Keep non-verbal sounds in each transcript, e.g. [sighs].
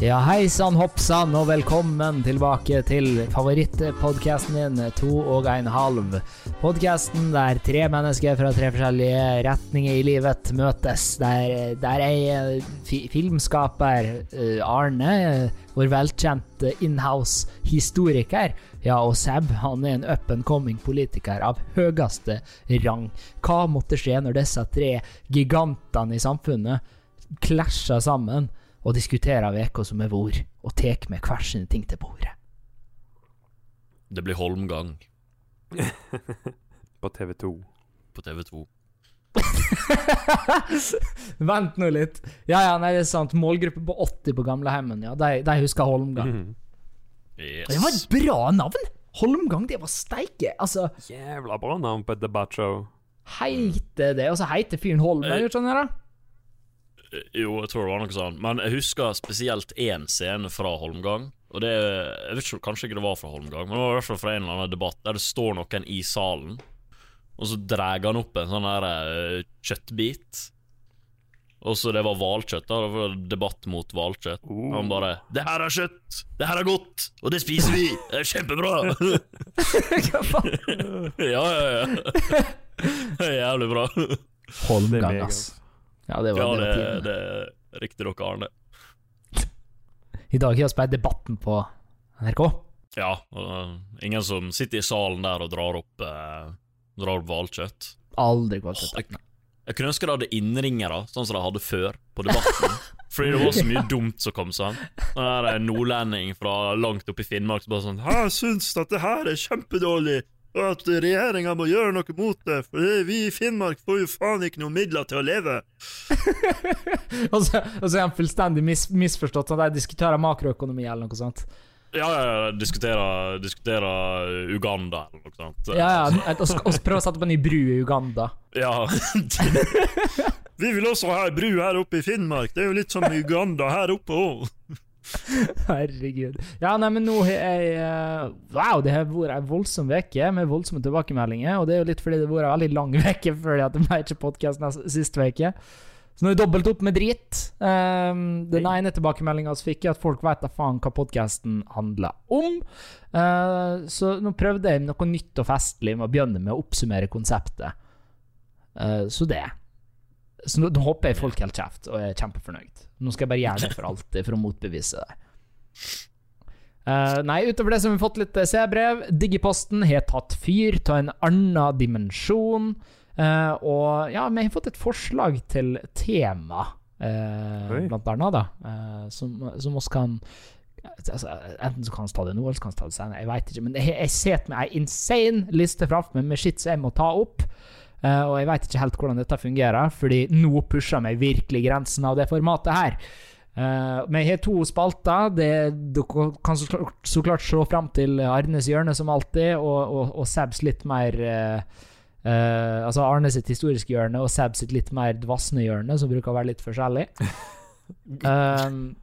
Ja, hei sann hoppsann, og velkommen tilbake til favorittpodkasten din, To og en halv. Podkasten der tre mennesker fra tre forskjellige retninger i livet møtes. Der, der ei fi, filmskaper, eh, Arne, vår velkjente inhouse-historiker, ja, og Seb, han er en up and coming politiker av høyeste rang. Hva måtte skje når disse tre gigantene i samfunnet klasjer sammen? Og diskuterer uka som er vår, og tar med hver sine ting til bordet. Det blir Holmgang [laughs] På TV2. på TV2. [laughs] Vent nå litt. Ja, ja, nei, det er sant. Målgruppe på 80 på gamleheimen, ja. De, de husker Holmgang. Mhm. Yes. Det var et bra navn! Holmgang, det var steike. Altså, Jævla bra navn på et debattshow. heite det, og så heiter fyren Holm. eller noe da? Jo, jeg tror det var noe sånn. Men jeg husker spesielt én scene fra Holmgang. Og det Jeg vet ikke, Kanskje ikke det var fra Holmgang, men det var i hvert fall fra en eller annen debatt der det står noen i salen, og så drar han opp en sånn her uh, kjøttbit. Og så det var hvalkjøtt. da Det var debatt mot hvalkjøtt. Oh. Han bare 'Det her er kjøtt! Det her er godt! Og det spiser vi! Det er kjempebra!' [laughs] Hva faen? [laughs] ja, ja, ja. [laughs] Det er jævlig bra. Holmgang, ass. Ja, det var, Ja, det det, det er riktig dere, Arne. I dag har vi bare Debatten på NRK. Ja, og uh, ingen som sitter i salen der og drar opp uh, Drar opp hvalkjøtt. Aldri gått Åh, jeg, jeg kunne ønske de hadde innringere, sånn som de hadde før, på Debatten. [laughs] Fordi det var så mye dumt som kom sånn. Der eh, nordlending fra langt oppe i Finnmark som bare sånn Jeg syns at det her er kjempedårlig, og at regjeringa må gjøre noe mot det, for vi i Finnmark får jo faen ikke noen midler til å leve. [laughs] Og så, og så er han fullstendig mis, misforstått. Sånn, de diskuterer makroøkonomi eller noe sånt. Ja, ja, ja, diskutere, diskutere Uganda eller noe sånt. Ja, ja, og og så prøve å sette opp en ny bru i Uganda. Ja. [laughs] [laughs] Vi vil også ha ei bru her oppe i Finnmark. Det er jo litt som Uganda her oppe òg. [laughs] Herregud. Ja, nei, men nå har jeg uh, Wow, det har vært ei voldsom uke med voldsomme tilbakemeldinger. Og det er jo litt fordi det har vært ei veldig lang [laughs] uke at det ble ikke podkast sist uke. Så nå er det dobbelt opp med drit. Um, den ene tilbakemeldinga vi fikk, er at folk vet da faen hva podkasten handler om. Uh, så nå prøvde jeg noe nytt og festlig med å begynne med å oppsummere konseptet. Uh, så det. Så nå, nå håper jeg folk holder kjeft og er kjempefornøyd. Nå skal jeg bare gjøre det for alltid for å motbevise det. Uh, nei, utover det så har vi fått litt eh, C-brev. Digiposten har tatt fyr av en annen dimensjon. Uh, og ja, vi har fått et forslag til tema, uh, blant annet, da. som, som oss kan altså, Enten så kan vi ta det nå, eller så kan vi ta det senere. Jeg vet ikke. Men jeg, jeg sitter med ei insane liste framfor meg med shit som jeg må ta opp. Eh, og jeg veit ikke helt hvordan dette fungerer, fordi nå pusher meg virkelig grensen av det formatet her. Men jeg har to spalter. Det, dere kan så klart, så klart se fram til Arnes hjørne som alltid, og, og, og Sebs litt mer Uh, eh, Altså Arne sitt historiske hjørne og Seb sitt litt mer dvassende hjørne, som bruker å være litt forskjellig. um,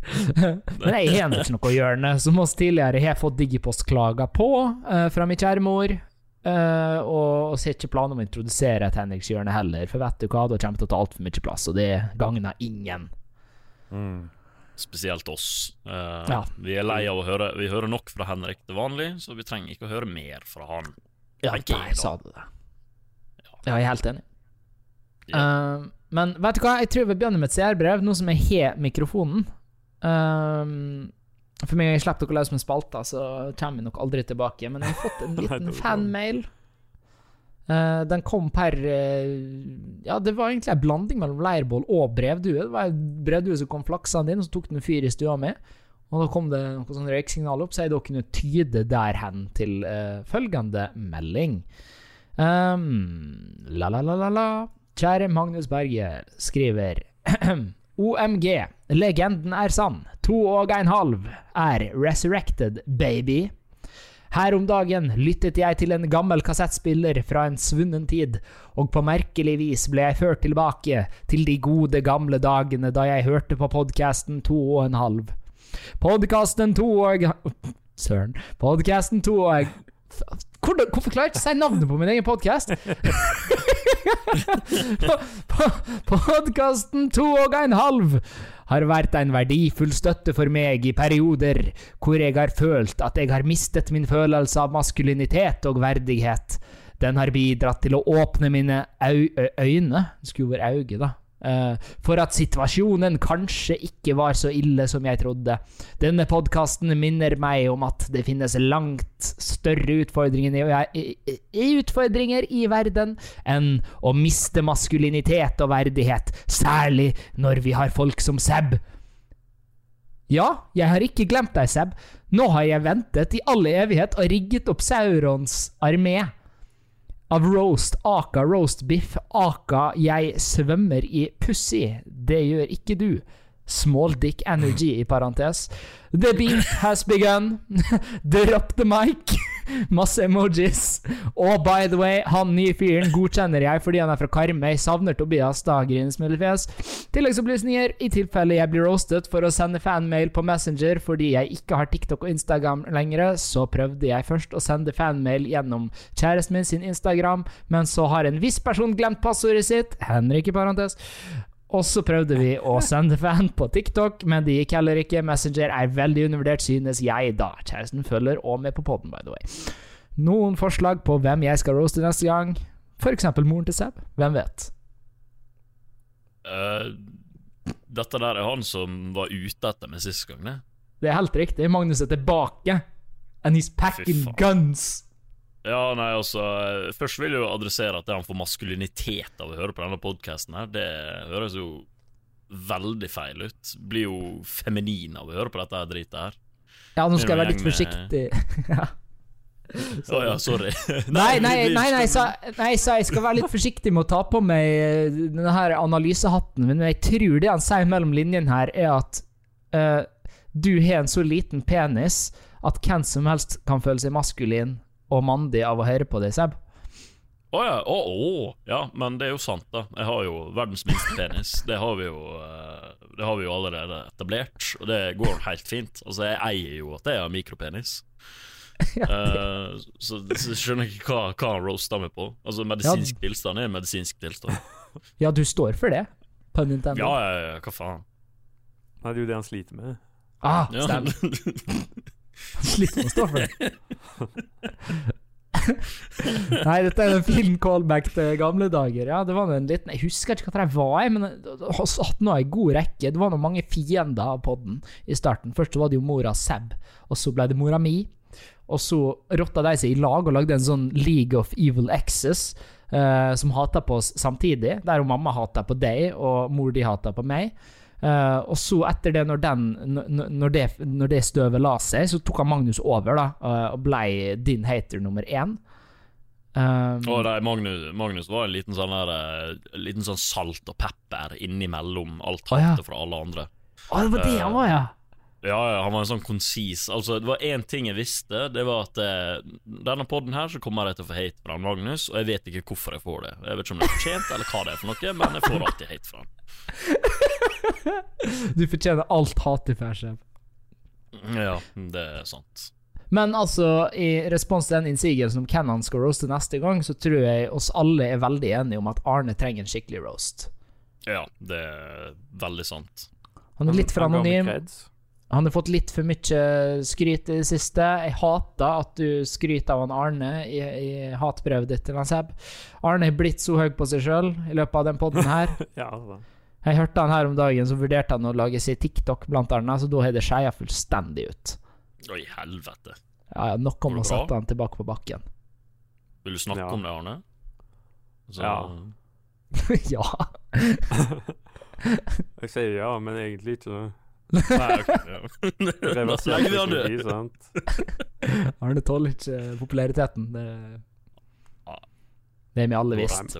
[laughs] men jeg har ikke noe hjørne, som oss tidligere har fått Digipost-klager på uh, fra min kjære mor. Eh, og vi har ikke planer om å introdusere et Henrikshjørne heller, for vet du hva, da kommer det til å ta altfor mye plass, og det gagner ingen. Mm. Spesielt oss. Uh, Ja. Vi er lei av å høre Vi hører nok fra Henrik til vanlig, så vi trenger ikke å høre mer fra han. Ja, der sa du det. Ja, jeg er helt enig. Ja. Uh, men vet du hva, jeg tror vi begynner med et CR-brev, nå som jeg har mikrofonen. Um, for meg jeg slipper dere løs med spalter, så kommer vi nok aldri tilbake. Men jeg har fått en [laughs] liten fanmail. Uh, den kom per uh, Ja, det var egentlig en blanding mellom leirbål og brevdue. Det var en brevdue som kom flaksende inn, og så tok den fyr i stua mi. Og da kom det noe sånn røyksignal opp, så jeg da kunne tyde der hen til uh, følgende melding. Um, la, la, la, la, la. Kjære Magnus Berge skriver [clears throat] OMG, legenden er sann. To og en halv er resurrected, baby. Her om dagen lyttet jeg til en gammel kassettspiller fra en svunnen tid, og på merkelig vis ble jeg ført tilbake til de gode gamle dagene da jeg hørte på podkasten To og en halv. Podkasten To og Søren. Podkasten To og hvordan, hvorfor klarer jeg ikke å si navnet på min egen podkast? [laughs] Podkasten To og en halv har vært en verdifull støtte for meg i perioder hvor jeg har følt at jeg har mistet min følelse av maskulinitet og verdighet. Den har bidratt til å åpne mine øyne skulle vært øyne, da. Eh, for at situasjonen kanskje ikke var så ille som jeg trodde. Denne podkasten minner meg om at det finnes langt større utfordringer i, utfordringer i verden enn å miste maskulinitet og verdighet, særlig når vi har folk som Seb. Ja, jeg har ikke glemt deg, Seb. Nå har jeg ventet i all evighet og rigget opp Saurons armé. Av roast, aka roast biff, aka jeg svømmer i pussy. Det gjør ikke du. Small dick energy, i parentes. The beef has begun. Drop [laughs] the mic. [laughs] Masse emojis. Og by the way, han nye fyren godkjenner jeg fordi han er fra Karmøy. Savner Tobias, da, grinesmilefjes. Tilleggsopplysninger i tilfelle jeg blir roastet for å sende fanmail på Messenger fordi jeg ikke har TikTok og Instagram lenger, så prøvde jeg først å sende fanmail gjennom kjæresten min sin Instagram, men så har en viss person glemt passordet sitt, Henrik i parentes. Og så prøvde vi å sende fan på TikTok, men det gikk heller ikke. Messenger er veldig undervurdert, synes jeg, da. Kjæresten følger og med på poden, by the way. Noen forslag på hvem jeg skal roaste neste gang? Eksempel moren til Seb. Hvem vet? Uh, dette der er han som var ute etter meg sist gang, det. Det er helt riktig. Magnus er tilbake. And he's packing guns. Ja, nei, altså Først vil jeg jo adressere at det han får maskulinitet av å høre på denne podkasten her, det høres jo veldig feil ut. Blir jo feminin av å høre på dette her dritet her. Ja, nå skal jeg være litt forsiktig. [laughs] ja. Å ja, sorry. [laughs] Nei, nei, [laughs] nei, nei, sa, nei, sa jeg skal være litt forsiktig med å ta på meg eh, denne her analysehatten, men jeg tror det han sier mellom linjene her, er at uh, du har en så liten penis at hvem som helst kan føle seg maskulin og mandig av å høre på det, Seb. Å ja, Oh, oh. ja, men det er jo sant, da. Jeg har jo verdens minste penis. Det har vi jo eh, Det har vi jo allerede etablert, og det går helt fint. Altså, jeg eier jo at jeg har mikropenis. [laughs] Eh, så, så skjønner jeg ikke hva, hva han roaster meg på. Altså, medisinsk tilstand er medisinsk tilstand. [laughs] Ja, du står for det? På intended. Ja, ja, ja, hva faen. Nei, det er jo det han sliter med. Ah, Ja. stemmer. [laughs] Sliter å stå for det. Nei, dette er en fin callback til gamle dager. Ja, det var en liten Jeg husker ikke hva det var, men det satt nå ei god rekke. Det var noen mange fiender av podden i starten. Først så var det jo mora Seb, og så ble det mora mi. Og så rotta de seg i lag og lagde en sånn League of Evil Exes. eh, som hata på oss samtidig. Der mamma hata på deg, og mor di hata på meg. Eh, og så etter det, når, den, når, det, når det støvet la seg, så tok han Magnus over da, eh, og ble din hater nummer én. Um, Og nei, Magnus, Magnus var en liten sånn der eh, Liten sånn salt og pepper innimellom alt Å, ja. fra alle andre. Å, det var det han var, ja! Ja, ja, han var en sånn konsis Altså, det var én ting jeg visste, det var at eh, denne podden her så kommer jeg til å få hate fra Magnus, og jeg vet ikke hvorfor jeg får det. Jeg vet ikke om det er fortjent, eller hva det er for noe, men jeg får alltid hate fra han. [laughs] Du fortjener alt hat i sjef. Ja, det er sant. Men altså, i respons til den innsigelsen om hvem han skal roaste neste gang, så tror jeg oss alle er veldig enige om at Arne trenger en skikkelig roast. Ja, det er veldig sant. Han er litt for Han anonym. creds. Han har fått litt for mye skryt i det siste. Jeg hater at du skryter av han Arne i, i hatbrevet ditt til han Seb. Arne har blitt så høy på seg sjøl i løpet av den podden her. [laughs] Ja, altså. Jeg hørte han her om dagen, så vurderte han å lage seg TikTok, blant annet, så da har det skeia fullstendig ut. Oi, helvete. Ja, ja, Nok om å sette han tilbake på bakken. Vil du snakke Ja. om det, Arne? Så, Ja. [laughs] ja. [laughs] Jeg sier ja, men egentlig ikke. Nei, okay, ja. Vi han død. sant? [laughs] Arne tåler ikke populariteten. Det, det er vi alle visst.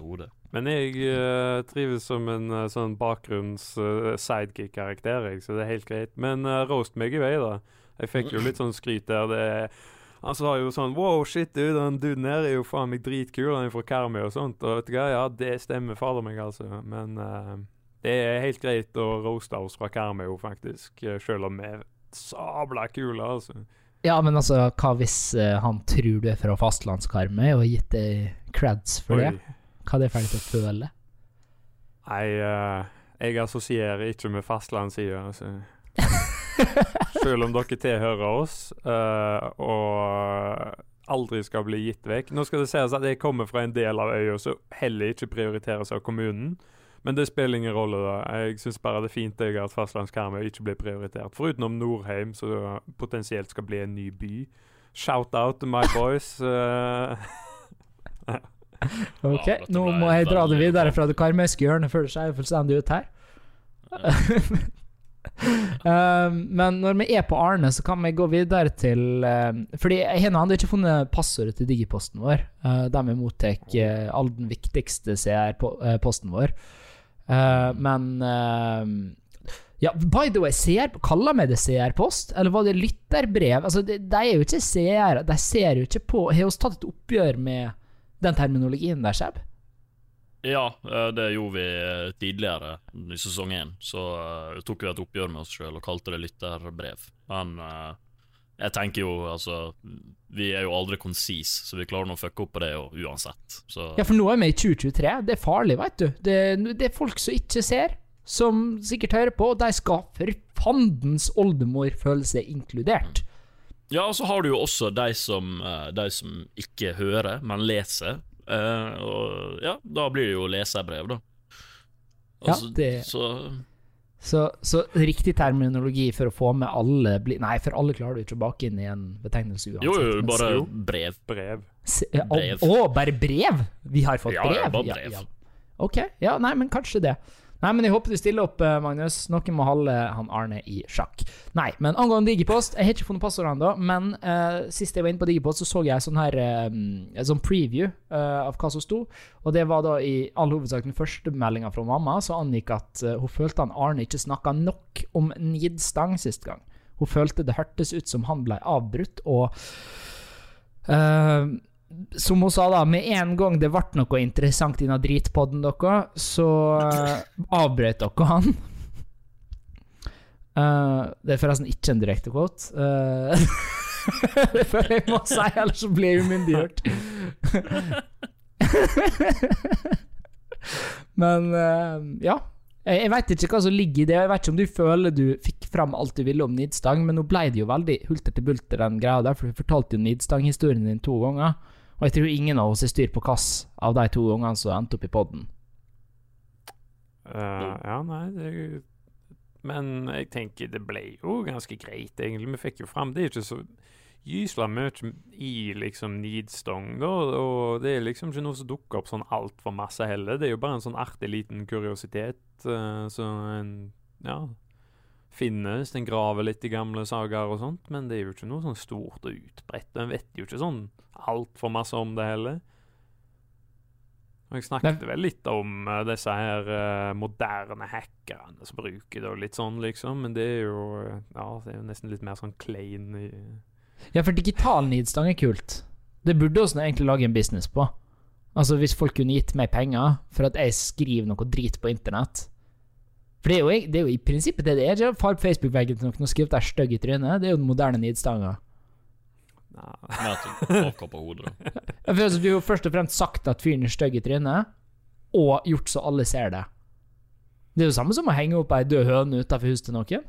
Men jeg uh, trives som en uh, sånn bakgrunns eh, uh, så det er helt greit. Men roast meg i vei, da. Jeg fikk jo litt sånn skryt der. Det Han sa jo sånn Wow, shit, du, den duden her er jo faen meg dritkul. Han er fra Karmøy og sånt. Og vet du hva, ja, det stemmer fader meg, altså. Men det er helt greit å roaste oss fra Karmøy, faktisk. eh, Selv om vi er sabla kule, altså. Ja, men altså, hva hvis uh, han tror du er fra fastlandskarmøy og har gitt deg creds for det? Hva er det ferdig til å føle? Nei, uh, jeg assosierer ikke med fastlandssida. Altså. [laughs] Selv om dere tilhører oss uh, og aldri skal bli gitt vekk. Nå skal det sies at jeg kommer fra en del av øya som heller ikke prioriteres av kommunen. Men det spiller ingen rolle. da. Jeg syns bare det er fint jeg, at fastlandskarmøy ikke blir prioritert. Forutenom Norheim, som potensielt skal bli en ny by. Shout out to my boys. eh, [laughs] Ok, Ja, nå må jeg dra det videre fra det karmøyske hjørnet føler seg fullstendig ut her. uh, [laughs] men når vi er på Arne, så kan vi gå videre til uh, Fordi jeg har ennå ikke funnet passordet til digiposten vår, uh, der vi mottar uh, all den viktigste CR-posten vår. Uh, men uh, ja, by the way, CR, kaller meg det CR-post, eller var det lytterbrev? Altså, de, de er jo ikke CR, de ser jo ikke på Har vi tatt et oppgjør med den terminologien der, Seb? Ja, eh, det gjorde vi tidligere i sesong én. Så tok vi et oppgjør med oss sjøl og kalte det lytterbrev. Men eh, jeg tenker jo, altså Vi er jo aldri konsise, så vi klarer nå å fucke opp på det jo, uansett. Så Ja, for nå er vi i 2023. Det er farlig, veit du. Det, det er folk som ikke ser, som sikkert hører på, og de skal for fandens oldemor føle seg inkludert. Ja, og så har du jo også de som, eh, de som ikke hører, men leser. Eh, og ja, da blir det jo leserbrev, da. Ja, Altså, det- Så Så, så riktig terminologi for å få med alle bli, Nei, for alle klarer du ikke å bake inn i en betegnelse uansett. Jo, jo, bare jo. brev. brev. se- brev. å, bare brev? Vi har fått Ja, ja, brev? bare brev. Ok, ja, nei, men kanskje det. Nei, men jeg håper du stiller opp, eh, Magnus. Noen må holde han Arne i sjakk. Nei, men angående Digipost Jeg har ikke funnet passordet ennå, men uh, sist jeg var inne på Digipost, så så jeg sånn her eh, en sånn preview uh, av hva som sto. Og det var da i all hovedsak den første meldinga fra mamma, som angikk at uh, hun følte han Arne ikke snakka nok om nidstang sist gang. Hun følte det hørtes ut som han ble avbrutt, og eh, som hun sa, da, med en gang det ble noe interessant i denne dritpodden dere, så uh, avbrøt dere han. Uh, det er forresten ikke en direkte quote. Uh, [laughs] det føler jeg må si, ellers så blir jeg umyndiggjort. Men uh, ja. Jeg, jeg veit ikke hva som ligger i det. Jeg vet ikke om du føler du fikk fram alt du ville om Nidstang, men nå ble det jo veldig hulter til bulter, den greia der, for du fortalte jo Nidstang-historien din to ganger. Og jeg tror ingen av oss er styr på hvilken av de to ungene som endte opp i poden. Uh, ja, nei det er jo Men jeg tenker det ble jo ganske greit, egentlig. Vi fikk jo fram Det er ikke så gysla mye i liksom Nidstong, da. Og det er liksom ikke noe som dukker opp sånn altfor masse heller. Det er jo bare en sånn artig liten kuriositet uh, så en ja, finner Den graver litt i gamle sagaer og sånt. Men det er jo ikke noe sånn stort og utbredt. En vet jo ikke sånn altfor masse om det heller. Og Jeg snakket vel litt om uh, disse her uh, moderne hackerne som bruker det og litt sånn, liksom. Men det er jo eh, Ja, det er jo nesten litt mer sånn klein i Ja, for digital Nidstang er kult. Det burde vi egentlig lage en business på. Altså Hvis folk kunne gitt meg penger for at jeg skriver noe drit på internett. For det er jo, det er jo i prinsippet det det er. Ikke far på Facebook-veggen til noen og skrive deg stygg i trynet. Det er jo den moderne Nidstanga. Nei. Du avkapper hodet. da. [laughs] Du har jo først og fremst sagt at fyren er stygg i trynet, og gjort så alle ser det. Det er jo samme som å henge opp ei død høne utafor huset til noen.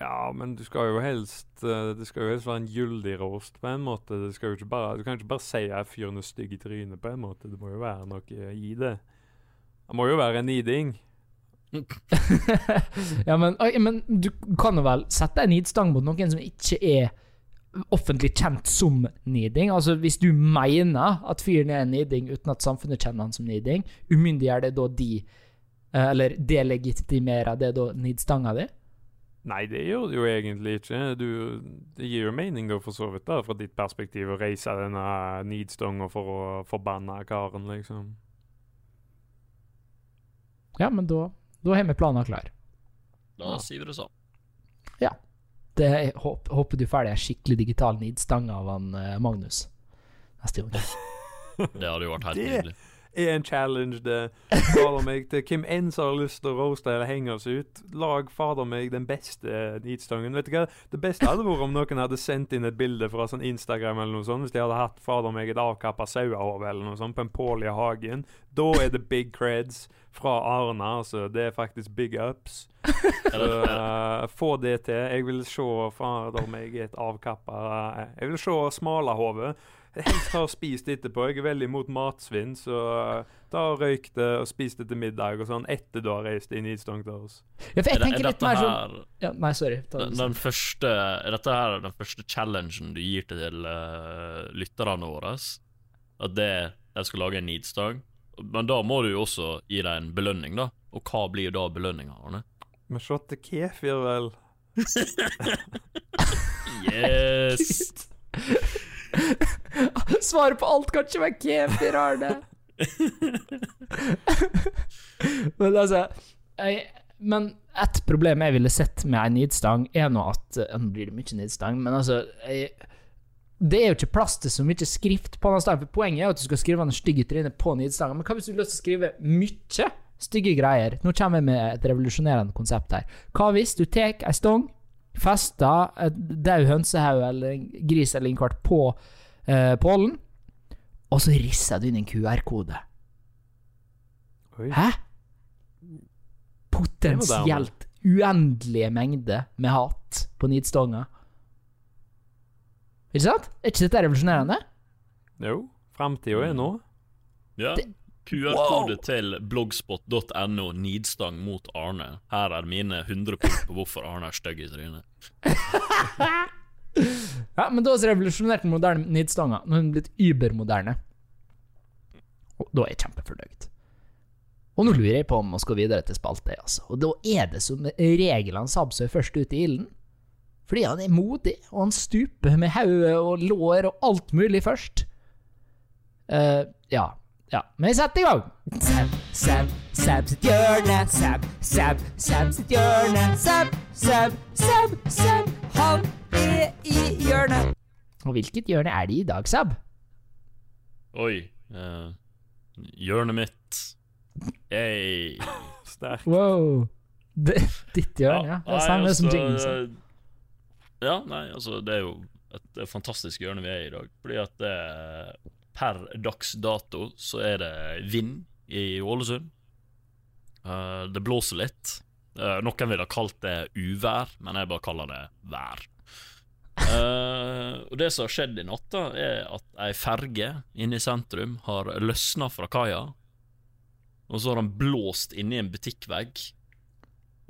Ja, men du skal jo helst eh, Det skal jo helst være en gyldig roast, på en måte. Du, skal jo ikke bare, du kan jo ikke bare si at fyren er stygg i trynet, på en måte. Det må jo være noe i det. Det må jo være en niding. [laughs] ja, men, men du kan jo vel sette en nidstang mot noen som ikke er offentlig kjent som niding. Altså Hvis du mener at fyren er en niding uten at samfunnet kjenner han som niding, umyndiggjør det da de eh, Eller delegitimerer det da nidstanga di? Nei, det gjør det jo egentlig ikke. Du, det gir jo mening, da, for så vidt, da, fra ditt perspektiv, å reise denne nidstanga for å forbanne karen, liksom. Ja, men da, da har vi planen klar. Da sier vi det sånn. Det, jeg håper, håper du får deg en skikkelig digital nidstang av han eh, Magnus neste gang. [laughs] Det hadde jo vært helt Det- nydelig. [laughs] en challenge, det. Fader meg, til hvem enn som har lyst til å roaste eller henge oss ut, lag fader meg den beste neatstangen. Vet du hva? Det beste hadde vært om noen hadde sendt inn et bilde fra sånn Instagram eller noe sånt, hvis de hadde hatt fader meg et avkappa sauehode eller noe sånt på en pål i hagen. Da er det big creds fra Arna, altså. Det er faktisk big ups. [laughs] Så, uh, få det til. Jeg vil se fader meg et avkappa Jeg vil se smalahove. [laughs] Helst har spist etterpå. Jeg er veldig imot matsvinn, så da røykte og spiste til middag og sånn etter du har reist inn i Stongtårs. Ja, for jeg Er, tenker er litt mer sånn ja, Nei, sorry. Ta den, det. den første, Er dette her den første challengen du gir til uh, lytterne våre? At det, de skal lage en needstang? Men da må du jo også gi dem en belønning, da. Og hva blir da belønninga, Arne? Men se til kefir, vel. [laughs] Yes! [laughs] [laughs] Svaret på alt kan ikke være kefir, Arne. [laughs] men altså jeg, Men et problem jeg ville sett med ei nidstang, er nå at eh, Nå blir det mye nidstang, men altså jeg, Det er jo ikke plass til så mye skrift på den stangen. Poenget er jo at du skal skrive den stygge trynet på nidstanga. Men hva hvis du har lyst til å skrive mye stygge greier? Nå kommer jeg med et revolusjonerende konsept her. Hva hvis du tar ei stong, fester et daud hønsehaug eller en gris eller en kvart på eh, pollen, og så risser du inn en QR-kode? Hæ? Potensielt uendelige mengder med hat på Nidstonga. Ikke sant? Er ikke dette revolusjonerende? Jo. Framtida er nå. Ja. QR-kode til blogspot.no, Nidstang mot Arne. Her er mine 100 punkt på hvorfor Arne er stygg i trynet. [laughs] Ja, men da har vi revolusjonert den moderne nidstanga. Nå er den blitt übermoderne. Og da er jeg kjempefornøyd. Og nå lurer jeg på om vi skal videre til spalte, altså. Og da er det som regel han Sab er først ut i ilden. Fordi han er modig, og han stuper med hode og lår og alt mulig først. Uh, ja. Ja, men vi setter i gang. Sab, Sab, Sab sitt hjørne. Sab, Sab, Sab sitt hjørne. Sab, Sab, Sab, Sab. Han er i hjørnet. Og hvilket hjørne er det i dag, Sab? Oi. Uh, hjørnet mitt. Hey. Sterkt. Wow. Det, ditt hjørne, ja. Det er samme som altså, som sin. Ja, nei, altså, det er jo et, et fantastisk hjørne vi er i i dag. Fordi at det per dags dato så er det vind i Ålesund. Uh, det blåser litt. Uh, noen ville ha kalt det uvær, men jeg bare kaller det vær. Uh, og det som har skjedd i natt, da, er at ei ferge inne i sentrum har løsna fra kaia. Og så har han blåst inni en butikkvegg.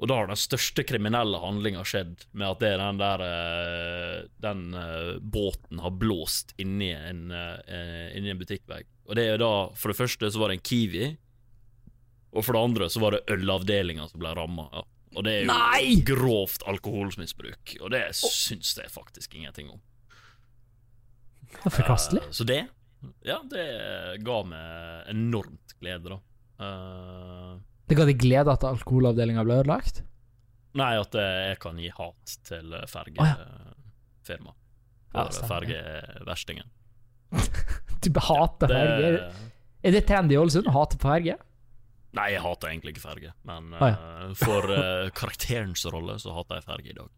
Og da har den største kriminelle handlinga skjedd, med at det er den der eh, Den eh, båten har blåst inni en, eh, inni en butikkvegg. Og det er da For det første så var det en Kiwi, og for det andre så var det ølavdelinga som ble ramma. Ja. Og det er jo Nei! grovt alkoholmisbruk, og det syns jeg faktisk ingenting om. Det er forkastelig. Uh, så det Ja, det ga meg enormt glede, da. Eh, Det ga deg glede at alkoholavdelinga ble ødelagt? Nei, at jeg kan gi hat til fergefirmaet. fergefirma. Ja, For fergeverstingen. [laughs] Du hater ferger. Er det trendy i Ålesund å hate ferge? Nei, jeg hater egentlig ikke ferge, men oh, ja. for uh, [laughs] karakterens rolle så hater jeg ferge i dag.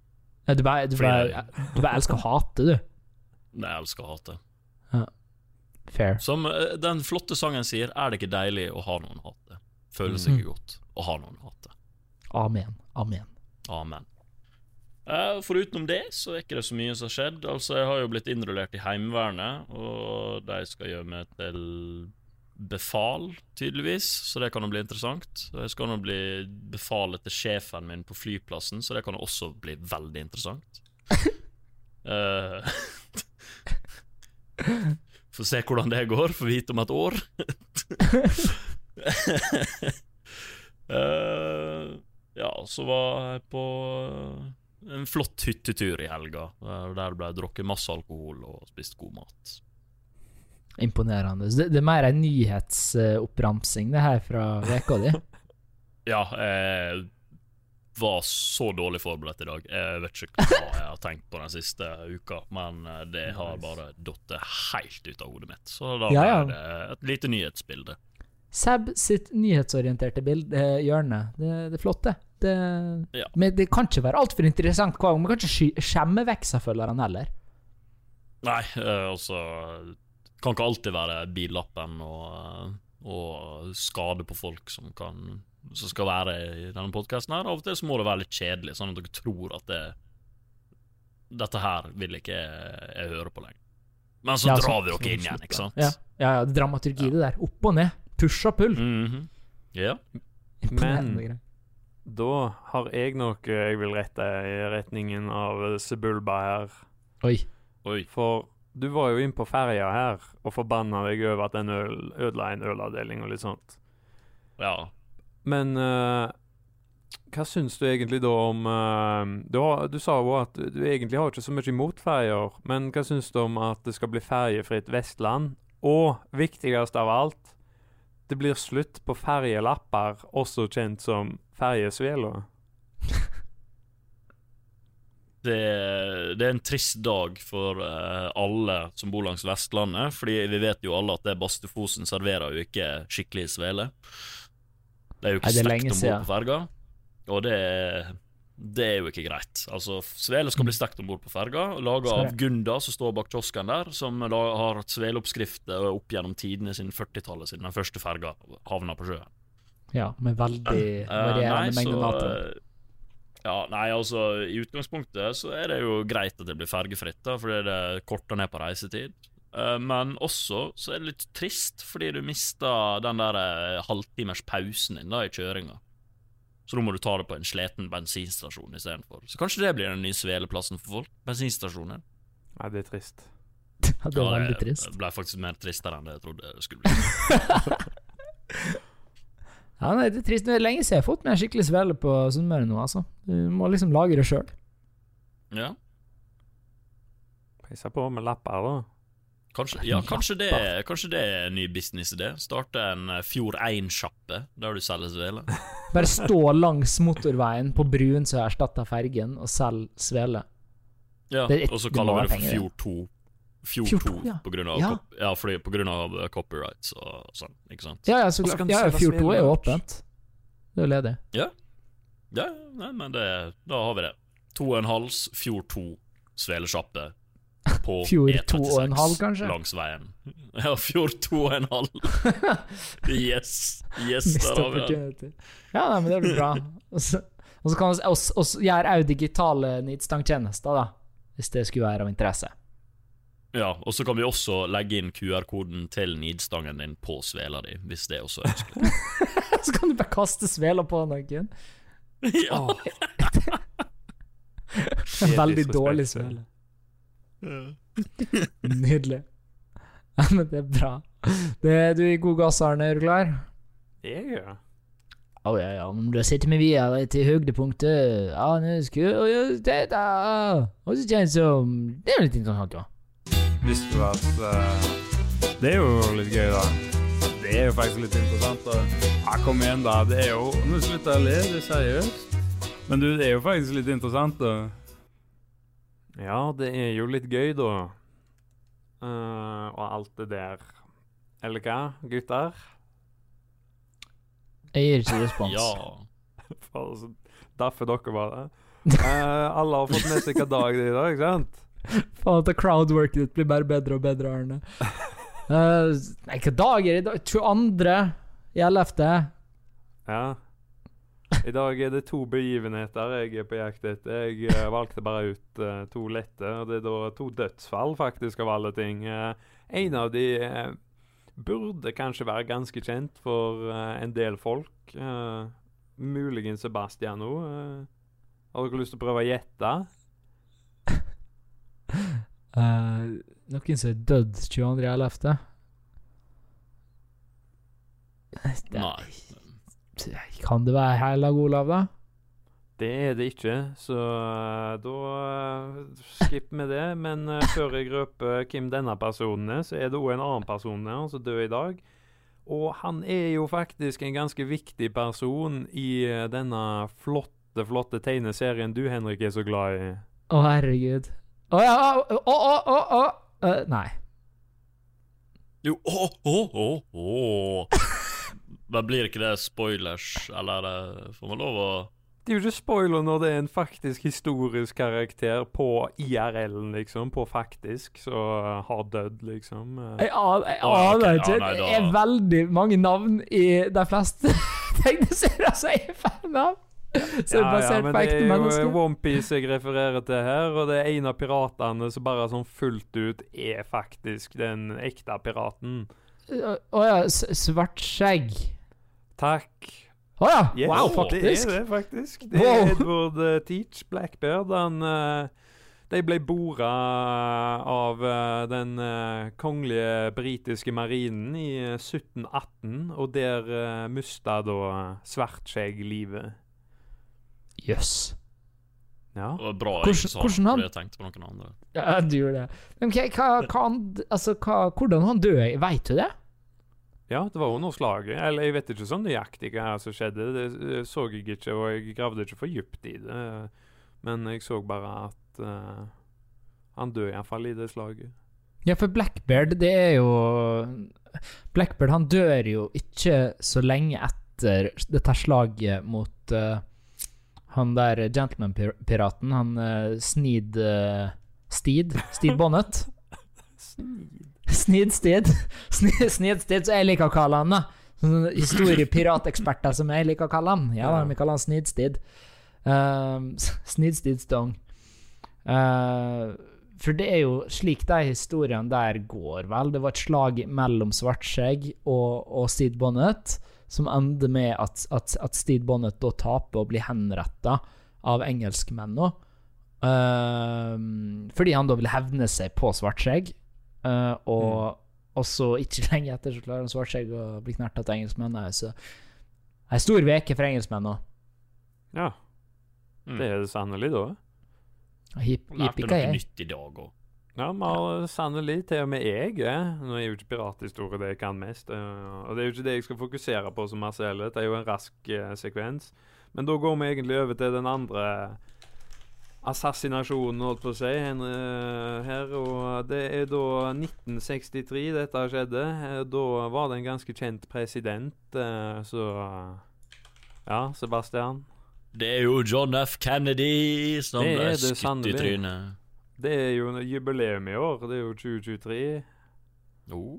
Ja, du bare, du bare, du bare elsker å hate, du. Nei, jeg elsker å hate. Fair. Som eh, den flotte sangen sier, er det ikke deilig å ha noen å hate? seg Mm. godt å ha noen å hate. Amen. Amen. Amen. Foruten det så er ikke det så mye som har skjedd. Altså, Jeg har jo blitt innrullert i Heimevernet, og de skal gjøre meg til befal, tydeligvis, så det kan jo bli interessant. Og Jeg skal nå bli befalet til sjefen min på flyplassen, så det kan jo også bli veldig interessant. [laughs] Eh, [laughs] Får se hvordan det går, får vite om et år. [laughs] [laughs] Eh, ja, så var jeg på eh, en flott hyttetur i helga, der ble ble drukket masse alkohol og spist god mat. Imponerende. Det, det er mer en nyhetsoppramsing, det her fra veka di. [laughs] Ja, jeg var så dårlig forberedt i dag. Jeg vet ikke hva jeg har tenkt på den siste uka, men eh, det har bare datt helt ut av hodet mitt. Så da ble ja. det et lite nyhetsbilde. Seb sitt nyhetsorienterte hjørne. Det, det er flott, det. det Ja. Men det kan ikke være altfor interessant hver gang. Man kan ikke skjemme vekk seg følgerne heller. Nei, eh, altså Kan ikke alltid være billappen og, og skade på folk som kan Som skal være i denne podkasten her. Av og til så må det være litt kjedelig, sånn at dere tror at det Dette her vil ikke jeg, jeg høre på lenger. Men så Ja, drar vi dere inn igjen, ikke sant? Ja, ja, ja dramaturgi, det der. Opp og ned. Push og pull. Mhm. Ja. Imponerende Men- Da har jeg noe jeg vil rette i retningen av Sebulba her. Oi. Oi. For du var jo inn på ferja her og forbanna deg over at den øl, ødela en ølavdeling og litt sånt. Ja. Men uh, hva syns du egentlig da om uh, du, har, du sa jo at du egentlig har ikke så mye imot ferjer, men hva syns du om at det skal bli ferjefritt Vestland? Og viktigst av alt, det blir slutt på ferjelapper, også kjent som ferjesvela. [laughs] Det, det er en trist dag for uh, alle som bor langs Vestlandet, fordi vi vet jo alle at det Bastufosen serverer jo ikke skikkelig svele. Det er jo ikke Nei, det er stekt om bord på ferga, og det, det er jo ikke greit. Altså, svele skal bli stekt om bord på ferga, laga av? Gunda, som står bak kiosken der, som har hatt sveleoppskrifter opp gjennom tidene siden 40-tallet, siden den første ferga havna på sjøen. Ja, med veldig Eh, varierende uh, mengde mat. eh, Ja, nei, altså I utgangspunktet så er det jo greit at det blir fergefritt, da, fordi det korter ned på reisetid. Eh, men også så er det litt trist, fordi du mister den der halvtimers pausen din da i kjøringa. Så da må du ta det på en sliten bensinstasjon istedenfor. Så kanskje det blir den nye sveleplassen for folk? Bensinstasjoner. Nei, det er trist. [laughs] Det var veldig trist. ble faktisk mer tristere enn det jeg trodde det skulle bli. [laughs] [laughs] Ja, nei, det er trist. Det er lenge siden jeg har fått meg skikkelig svele på Sunnmøre nå, altså. Du må liksom lage det sjøl. Ja, Peisa på med lapper, da. Kanskje, ja, kanskje, det, kanskje det er en ny businessidé. Starte en eh, Fjord 1-sjappe der du selger svele. Bare stå langs motorveien på brun som erstatter fergen, og selg svele. Ja, Det er et- og så kaller vi det for. Fjord 2. Fjord, Fjord 2, 2, ja. på grunn av, Ja. ja, fordi, på grunn av eh, copyrights og sånn, ikke sant? Ja, ja, så klart. Ja, Fjord 2 er jo åpent. Det er jo ledig. Ja, nei, men det, da har vi det. To og en hals, Fjord 2, svelesjappe på [laughs] Fjord E36 to og en halv, kanskje? langs veien. [laughs] Ja, Fjord to og en halv. [laughs] yes, yes, der har vi det. Ja, nei, men det blir bra. Og så, kan vi gjøre òg digitale nidstangtjenester, da. Hvis det skulle være av interesse. Ja, og så kan vi også legge inn QR-koden til nidstangen din på svela di, hvis det også er ønskelig. så kan du bare kaste svela på noen. ja. Veldig dårlig svele. [laughs] Nydelig. Ja, men det er bra. Det, du gir i god gass, Arne. Er du klar? Jeg, ja. Å ja, ja, men da setter vi videre til høydepunktet. Arne skulle gjøre dette. Og så kjennes det som Det er litt interessant, ja. Visste du at uh, Det er jo litt gøy, da. Det er jo faktisk litt interessant. da. Ja, kom igjen, da. Det er jo Nå slutter jeg å le, det er seriøst. Men du, det er jo faktisk litt interessant, da. Ja, det er jo litt gøy, da. Uh, og alt det der. Eller hva, gutter? Jeg gir ikke respons. [laughs] ja. For så Derfor dere bare. Uh, alle har fått med seg hva dag det er i dag, ikke sant? [laughs] Faen, at crowdworket ditt blir bare bedre og bedre, Arne. [laughs] Uh, nei, hva dag er det i dag? 22. i 11. Ja. I dag er det to begivenheter jeg er på jakt etter. Jeg eh, valgte bare ut uh, to lette, og det er da to dødsfall, faktisk, av alle ting. Uh, en av de uh, burde kanskje være ganske kjent for en del folk. Muligens Sebastian nå. Eh, har dere lyst til å prøve å gjette? [laughs] Eh, noen som er dødd 22.11. Nei. Kan det være Heilag Olav, da? Det er det ikke, så eh, da skipp med det. Men eh, før jeg røper hvem denne personen er, så er det òg en annen person her som dør i dag. Og han er jo faktisk en ganske viktig person i eh, denne flotte, flotte tegneserien du, Henrik, er så glad i. Å, herregud. Å ja, å, å, å, å, å. Eh, Nei. Jo, å, å, å, å. Men blir ikke det spoilers, eller eh, får man lov å Det er jo ikke spoiler når det er en faktisk historisk karakter på IRL-en, liksom. På faktisk, så har dødd, liksom. Eh, Jeg aner ikke. Det da- er veldig mange navn i de fleste [laughs] tegneserier som jeg er fan av. Så ja, ja, men det er jo mennesker. Onepiece jeg refererer til her, og det er en av piratene som bare sånn fullt ut er faktisk den ekte piraten. Å ja, svart skjegg. Takk. Å ja! Yes, wow, Det er det, faktisk. Det er Wow. Edward uh, Teach, Blackbird. Han uh, De ble bora av uh, den eh, kongelige britiske marinen i eh, 1718, og der uh, mista da Svartskjegg livet. Jøss. Ja. Det var bra jeg Hvordan- ikke sa hvordan han- jeg tenkte på noen andre. Ja, du gjorde det. Men okay, hva, hva han, altså, hva, hvordan han døde, veit du det? Ja, det var under slaget. Eller jeg vet ikke sånn nøyaktig hva som skjedde. Det eh, så jeg ikke, og jeg gravde ikke for dypt i det. Men jeg så bare at uh, han døde iallfall i det slaget. Ja, for Blackbeard, det er jo Blackbeard han dør jo ikke så lenge etter dette slaget mot uh, han der gentleman-piraten, han uh, Sneed uh, Steed? Steed Bonnet? [laughs] Sneed Sneed Steed, som jeg liker å kalle han, da. Sånne historiepirateksperter som jeg liker å kalle han. Ja, vi kaller han Sneed Steed. Um, Sneed Steed Stong. Uh, for det er jo slik de historiene der går, vel. Det var et slag mellom Svartskjegg og, og Steed Bonnet, som ender med at, at, at Steed Bonnet da taper og blir henretta av engelskmennene. Uh, fordi han da vil hevne seg på Svartskjegg. Eh, og, og så ikke [laughs] lenge etter så klarer han Svartskjegg å bli knerta til engelskmennene. Så ei stor veke for engelskmennene. Ja, Mm. det er det sannelig, da. Hip, Lærte hippie, noe jeg. nytt i dag òg. Ja, vi har sannelig til og med jeg eh. Nå er jo ikke pirathistorie det jeg kan mest. eh, og det er jo ikke det jeg skal fokusere på som masse heller. Det er jo en rask eh, sekvens. Men da går vi egentlig over til den andre assassinasjonen, holdt på å si, eh, her. Og det er da 1963 dette skjedde. Eh, Da var det en ganske kjent president, eh, så Ja, Sebastian. Det er jo John F. Kennedy som Det ble skutt i trynet. Det er jo jubileum i år. Det er jo 2023. Oh.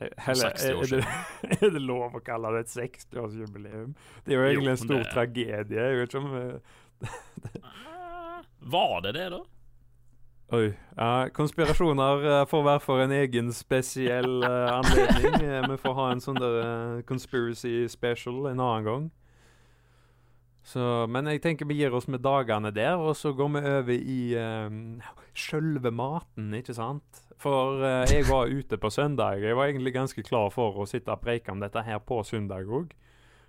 Eller, 60 år er, det, [laughs] er det lov å kalle det et 60-årsjubileum? Det er jo egentlig en stor tragedie. Jeg vet ikke om Var det det, da? Oi. Ja, konspirasjoner eh, får være for en egen spesiell uh, anledning. Eh, vi får ha en sånn der uh, conspiracy special en annen gang. Så, men jeg tenker vi gir oss med dagene der, og så går vi over i um, sjølve maten, ikke sant? For uh, jeg var ute på søndag. Jeg var egentlig ganske klar for å sitte og preike om dette her på søndag òg.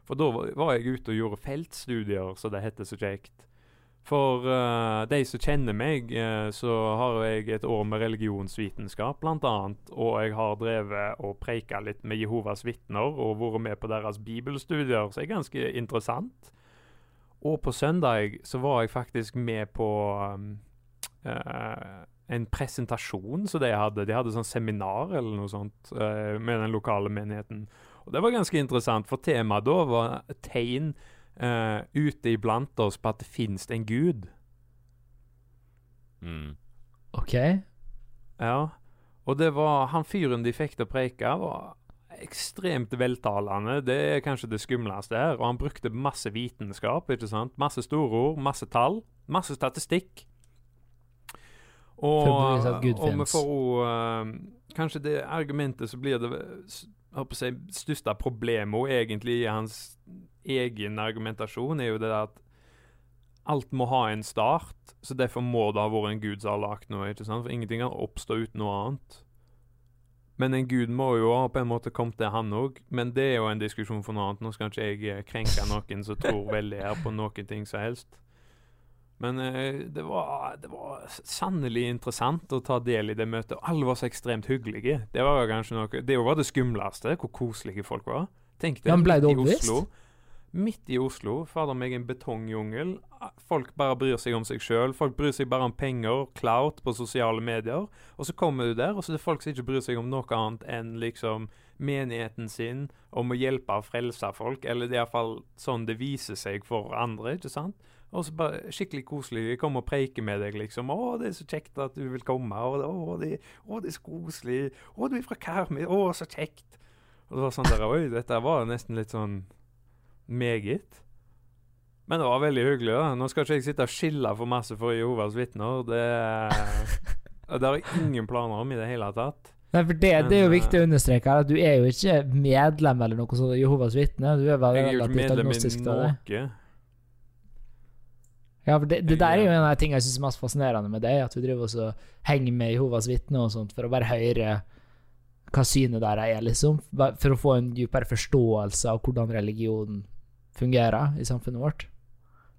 For da var- jeg ute og gjorde feltstudier, så det heter så kjekt. For uh, de som kjenner meg, uh, så har jeg et år med religionsvitenskap, annet. Og jeg har drevet og preika litt med Jehovas vitner og vært med på deres bibelstudier, så det er ganske interessant. Og på søndag så var jeg faktisk med på um, uh, en presentasjon som de hadde. De hadde sånn seminar eller noe sånt med den lokale menigheten. Og det var ganske interessant, for temaet da var tegn eh, ute iblant oss på at det finnes en gud. Mm. OK. Ja. Og det var Han fyren de fikk til å preike, var ekstremt veltalende. Det er kanskje det skumleste her. Og han brukte masse vitenskap, ikke sant. Masse store ord, masse tall, masse statistikk. Og, og vi får òg Kanskje det argumentet så blir det jeg største problemet egentlig i hans egen argumentasjon, er jo det at alt må ha en start, så derfor må det ha vært en gud som har lagd noe. ikke sant? For ingenting kan oppstå uten noe annet. Men en gud må jo ha på en måte kommet til han òg, men det er jo en diskusjon for noe annet. Nå skal ikke jeg krenke noen som tror veldig her på noen ting som helst. Men eh, det var, det var sannelig interessant å ta del i det møtet. Alle var så ekstremt hyggelige. Det var kanskje noe Det var det skumleste, hvor koselige folk var. Tenk det, men ble det i? Oslo. Midt i Oslo. Fader meg en betongjungel. Folk bare bryr seg om seg sjøl. Folk bryr seg bare om penger, clout på sosiale medier. Og så kommer du der, og så er det folk som ikke bryr seg om noe annet enn liksom menigheten sin, om å hjelpe og frelse folk. Eller det er iallfall sånn det viser seg for andre, ikke sant? Og så bare skikkelig koselig. De kommer og preiker med deg, liksom. 'Å, det er så kjekt at du vil komme.' 'Å, det, å, det er så koselig.' 'Å, du er fra Karmøy.' 'Å, så kjekt.' Og det var sånn der Oi, dette var nesten litt sånn meget. Men det var veldig hyggelig. da. Nå skal ikke jeg sitte og skille for masse for Jehovas vitner. Det, det har jeg ingen planer om i det hele tatt. Nei, for det, Men, det er jo eh, viktig å understreke her, at du er jo ikke medlem eller noe sånt Jehovas vitne. Du er bare Jeg er jo ikke medlem i noe. Ja, for det, det der er jo en av de tingene jeg syns er mest fascinerende med det, at du driver og henger med Jehovas vitner og sånt for å bare høre hva synet der er, liksom. For å få en dypere forståelse av hvordan religionen fungerer i samfunnet vårt.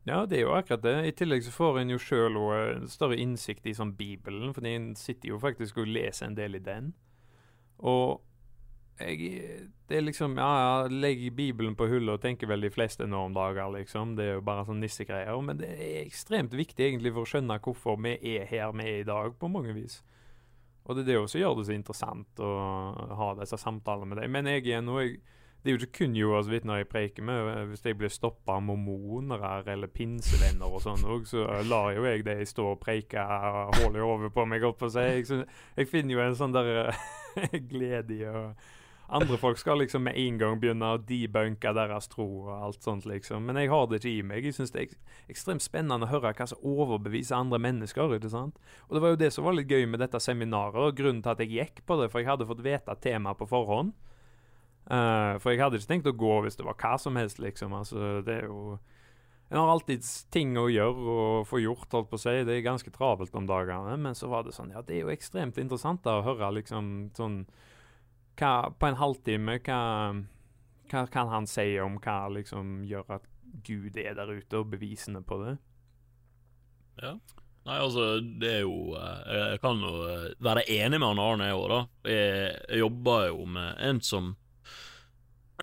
Ja, det er jo akkurat det. I tillegg så får en jo sjøl en større innsikt i sånn Bibelen, for en sitter jo faktisk og leser en del i den. Og jeg Det er liksom Ja, ja, legger Bibelen på hullet og tenker vel de fleste nå om dager, liksom. Det er jo bare sånn nissegreier. Men det er ekstremt viktig egentlig for å skjønne hvorfor vi er her vi er i dag, på mange vis. Og det er det som gjør det så interessant å ha disse samtalene med deg. Men jeg er nå det er jo ikke kun Jehovas vitner jeg preker med. Hvis jeg blir stoppa av mormonere eller pinsevenner og sånn òg, så lar jo jeg dem stå og preike hull i hodet på meg, opp og si. Jeg finner jo en sånn der [laughs] glede i å Andre folk skal liksom med en gang begynne å debunke deres tro og alt sånt, liksom. Men jeg har det ikke i meg. Jeg syns det er ekstremt spennende å høre hva som overbeviser andre mennesker. ikke sant? Og det var jo det som var litt gøy med dette seminaret, og grunnen til at jeg gikk på det, for jeg hadde fått vite temaet på forhånd. Uh, for jeg hadde ikke tenkt å gå hvis det var hva som helst, liksom. Altså, det er jo En har alltid ting å gjøre og få gjort, holdt på å si. Det er ganske travelt om dagene. Men så var det sånn Ja, det er jo ekstremt interessant da, å høre liksom sånn hva, På en halvtime, hva, hva kan han si om hva liksom gjør at Gud er der ute, og bevisene på det? Ja. Nei, altså, det er jo eh, Jeg kan jo eh, være enig med han Arne år, da. Jeg, jeg jobber jo med en som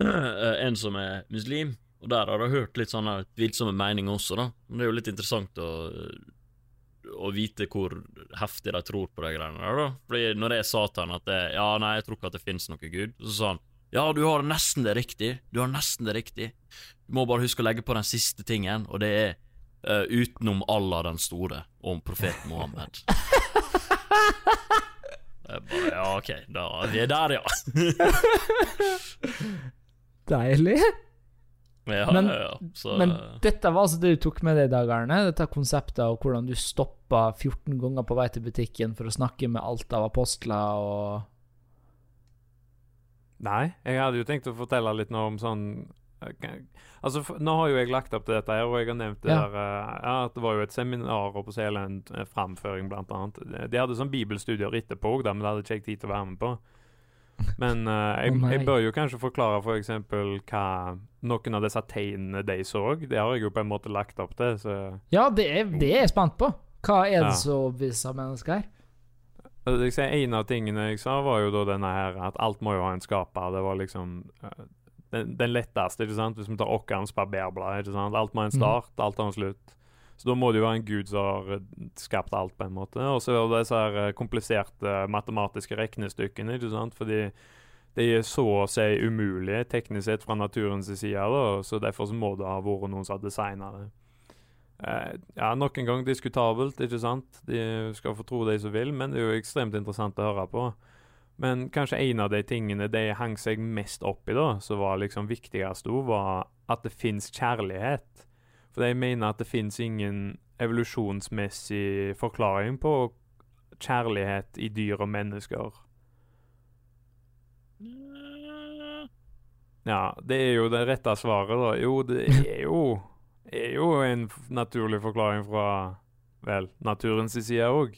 [clears throat] eh, En som er muslim, og der har jeg hørt litt sånne tvilsomme meninger også, da. Men det er jo litt interessant å å vite hvor heftig de tror på de greiene der, da. Fordi når jeg sa til han at det, ja, nei, jeg tror ikke at det finnes noe Gud, så sa han ja, du har nesten det riktig, du har nesten det riktig. Du må bare huske å legge på den siste tingen, og det er uh, utenom Allah den store om profeten Mohammed. [laughs] Jeg bare, ja, OK, da vi er der, ja. [laughs] Deilig. Ja, Men- ja, ja. Så, Men dette var altså det du tok med deg i dag, Arne? Dette konseptet av hvordan du stoppa 14 ganger på vei til butikken for å snakke med alt av apostler og Nei, jeg hadde jo tenkt å fortelle litt noe om sånn eh, Altså, Nå har jo jeg lagt opp til dette, her, og jeg har nevnt det Ja. der eh, ja, at det var jo et seminar og på eh, framføring, annet. De- De hadde sånn bibelstudier etterpå men det hadde ikke jeg tid til å være med på. Men uh, jeg, oh jeg bør jo kanskje forklare f.eks. For hva noen av disse tegnene de så. Det har jeg jo på en måte lagt opp til. så... Ja, det er, det er jeg spent på. Hva er det Ja. som overbeviser mennesker her? Altså, En av tingene jeg sa, var jo da denne her at alt må jo ha en skaper. Det var liksom eh, den, den letteste, ikke sant? hvis vi tar Occams barberblad. ikke sant? Alt må ha en start, alt har en slutt. Så da må det jo være en gud som har eh, skapt alt, på en måte. Og så er det disse her eh, kompliserte matematiske regnestykkene, ikke sant? fordi de er så å si umulige teknisk sett fra naturens side, da, så derfor så må det ha vært noen som har designa det. Eh, ja, Nok en gang diskutabelt, ikke sant? De skal få tro de som vil, men det er jo ekstremt interessant å høre på. Men kanskje en av de tingene de hang seg mest opp i, da, som var liksom viktigst var at det fins kjærlighet. For jeg mener at det fins ingen evolusjonsmessig forklaring på kjærlighet i dyr og mennesker. Ja, det er jo det rette svaret, da. Jo, det er jo, er jo en naturlig forklaring fra vel, naturens side òg.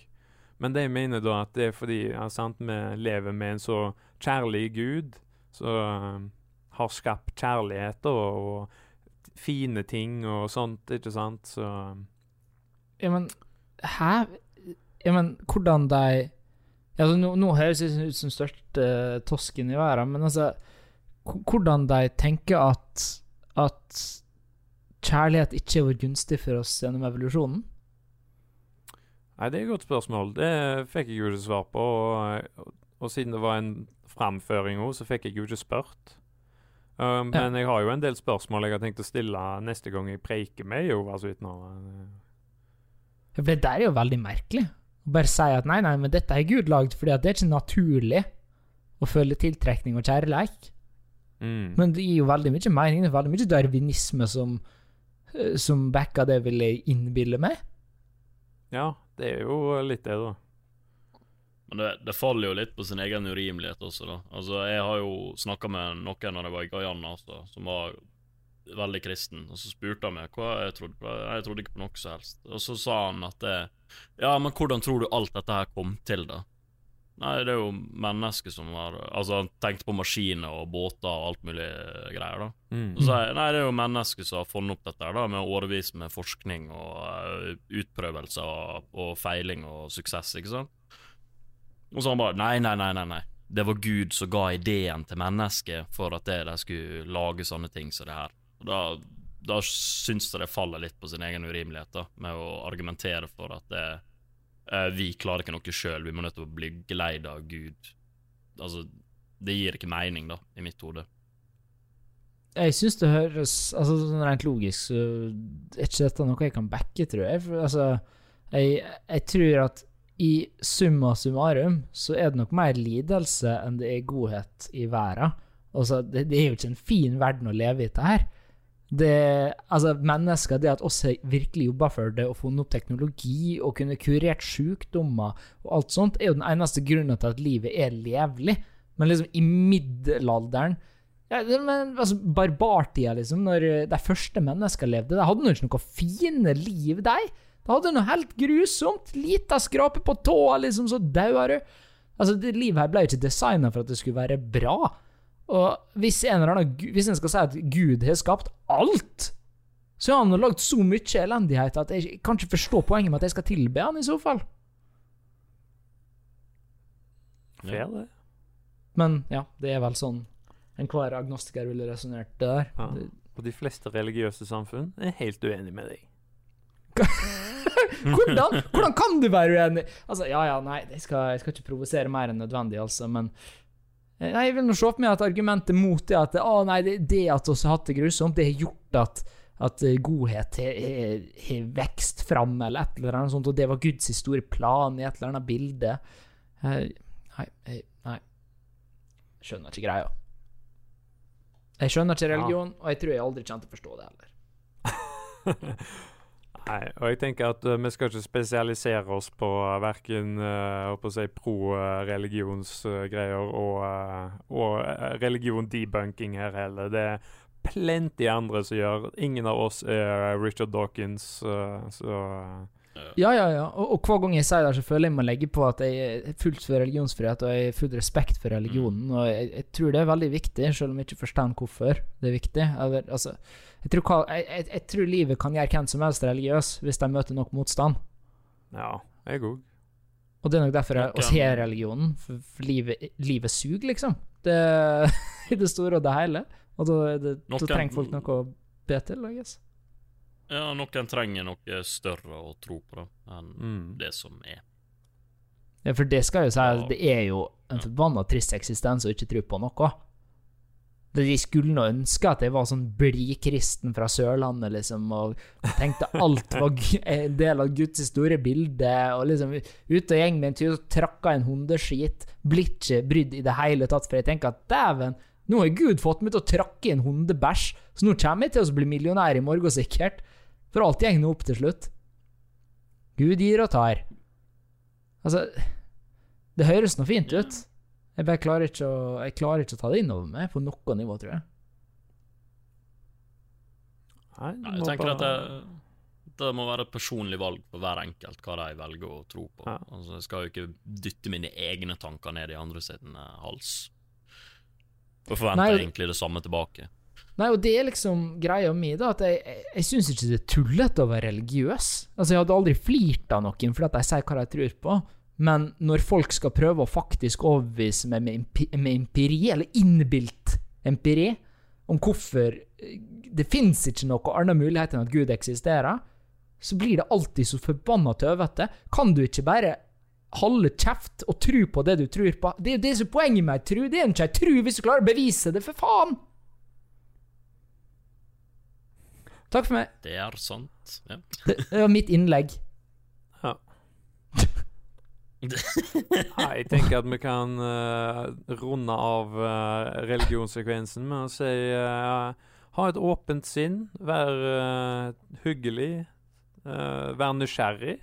Men de mener da at det er fordi ja, sant, vi lever med en så kjærlig gud, som har skapt kjærlighet og fine ting og sånt, ikke sant, så Ja, men Hæ? Ja, men hvordan de altså, Nå, nå høres jeg ut som største tosken i verden, men altså Hvordan de tenker at At kjærlighet ikke har vært gunstig for oss gjennom evolusjonen? Nei, det er et godt spørsmål. Det fikk jeg jo ikke svar på. Og, og siden det var en framføring òg, så fikk jeg jo ikke spurt. Uh, men jeg har jo en del spørsmål jeg har tenkt å stille neste gang jeg preiker med Jehovas vitner. For det der er jo veldig merkelig. Å bare si at nei, nei, men dette er Gud lagd fordi det er ikke naturlig å føle tiltrekning og kjærleik. Mm. Men det gir jo veldig mye mening. Det er veldig mye darwinisme som, eh, som backer det, vil jeg innbille meg. Ja, det er jo litt det, da. Men det, det faller jo litt på sin egen urimelighet også, da. Altså, jeg har jo snakka med noen når jeg var i Guyana, altså, som var veldig kristen, og så spurte han meg hva jeg trodde på. Jeg trodde ikke på noe som helst. Og så sa han at det Ja, men hvordan tror du alt dette her kom til, da? Nei, det er jo mennesker som har Altså, han tenkte på maskiner og båter og alt mulig greier, da. Mm. Så sa jeg nei, det er jo mennesker som har funnet opp dette her da, med årevis med forskning og uh, utprøvelser og, og feiling og suksess, ikke sant? Og så han bare nei, nei, nei, nei, nei. Det var Gud som ga ideen til mennesket for at de skulle lage sånne ting som det her. Og da, da syns jeg det faller litt på sin egen urimelighet, da, med å argumentere for at det, eh, vi klarer ikke noe sjøl, vi må nødt til å bli geleida av Gud. Altså, det gir ikke mening, da, i mitt hode. Jeg syns det høres Altså sånn Rent logisk så er ikke dette noe jeg kan backe, tror jeg. For, altså, jeg, jeg tror at i summa summarum så er det nok mer lidelse enn det er godhet i verden. Altså, det, det er jo ikke en fin verden å leve i, dette her. Det, altså, mennesker, det at oss har virkelig jobba for det og funnet opp teknologi og kunne kurert sykdommer og alt sånt, er jo den eneste grunnen til at livet er levelig. Men liksom, i middelalderen ja, men, altså, Barbartida, liksom, når de første menneskene levde, de hadde nå ikke noe fine liv, de. De hadde noe helt grusomt. Lita skrape på tåa, liksom, så daua du. Altså, det livet her ble jo ikke designa for at det skulle være bra. Og hvis en, eller annen, hvis en skal si at Gud har skapt alt, så har han lagd så mye elendighet at jeg kan ikke forstå poenget med at jeg skal tilbe han, i så fall. Fair, det. Men ja, det er vel sånn enhver agnostiker ville resonnert det der. Ja. Og de fleste religiøse samfunn er helt uenig med deg. [laughs] Hvordan, hvordan kan du være uenig? Altså, ja, ja, nei, jeg skal, jeg skal ikke provosere mer enn nødvendig, altså, men eh, Nei, jeg vil nå se for meg at argumentet mot det at å, nei, det, det at vi har hatt det grusomt, det har gjort at, at eh, godhet har- vekst fram, eller et eller annet sånt, og det var Guds store plan i et eller annet bilde. Eh, Nei, nei. Skjønner ikke greia. Jeg skjønner ikke religion, og jeg tror jeg aldri kommer til å forstå det heller. [laughs] Nei, og jeg tenker at uh, vi skal ikke spesialisere oss på uh, verken uh, si pro-religionsgreier og, uh, og uh, religion-debunking her heller. Det er plenty andre som gjør. Ingen av oss er Richard Dawkins, så Ja, ja, ja. Og, og hver gang jeg sier det, så føler jeg må legge på at jeg er fullt for religionsfrihet, og jeg har full respekt for religionen. Og jeg, jeg tror det er veldig viktig, selv om jeg ikke forstår hvorfor det er viktig. Eller, altså, jeg, tror, hva- jeg, jeg, jeg tror livet kan gjøre hvem som helst religiøs, hvis de møter nok motstand. ja, jeg òg. Og det er nok derfor jeg Noen- har religionen, for, for livet, livet suger, liksom. Det, [laughs] I det store og det hele. Og da, det, da trenger folk noe å be til, I guess. Ja, noen trenger noe større å tro på da, enn Mm. det som er. Ja, for det skal jo si at det er jo en forbanna trist eksistens å ikke tro på noe. Det de skulle nå ønske at jeg var sånn blidkristen fra Sørlandet, liksom, og tenkte alt var [laughs] en del av Guds store bilde, og liksom ute og gjeng med en tur og trakka en hundeskit. Blir ikke brydd i det hele tatt, for jeg tenker at dæven, nå har Gud fått meg til å trakke en hundebæsj, så nå kommer jeg til å bli millionær i morgen, sikkert. For alt går nå opp til slutt. Gud gir og tar. Altså Det høres nå fint ut. Jeg bare klarer ikke å, jeg klarer ikke å ta det innover meg på noe nivå, tror jeg. Nei, Nei, jeg tenker bare- at det, det må være et personlig valg på hver enkelt hva de velger å tro på. Ja. Altså, jeg skal jo ikke dytte mine egne tanker ned i andre sin eh, hals. Og forventer Nei, egentlig det samme tilbake. Nei, og det er liksom greia mi, da, at jeg, jeg, jeg syns ikke det er tullete å være religiøs. Altså, jeg hadde aldri flirt av noen fordi at de sier hva de tror på, men når folk skal prøve å faktisk overbevise meg med, med empiri, eller innbilt empiri, om hvorfor eh, det fins ikke noe annen mulighet enn at Gud eksisterer, så blir det alltid så forbanna tøvete. Kan du ikke bare holde kjeft og tro på det du tror på? Det er jo det som er poenget med ei tru. Det er ikke ei tru hvis du klarer å bevise det, for faen! Takk for meg. Det er sant. Ja. Det, det var mitt innlegg. Nei, [laughs] jeg tenker at vi kan uh, runde av uh, religionssekvensen med å si uh, Ha et åpent sinn, vær eh, hyggelig, uh, vær nysgjerrig.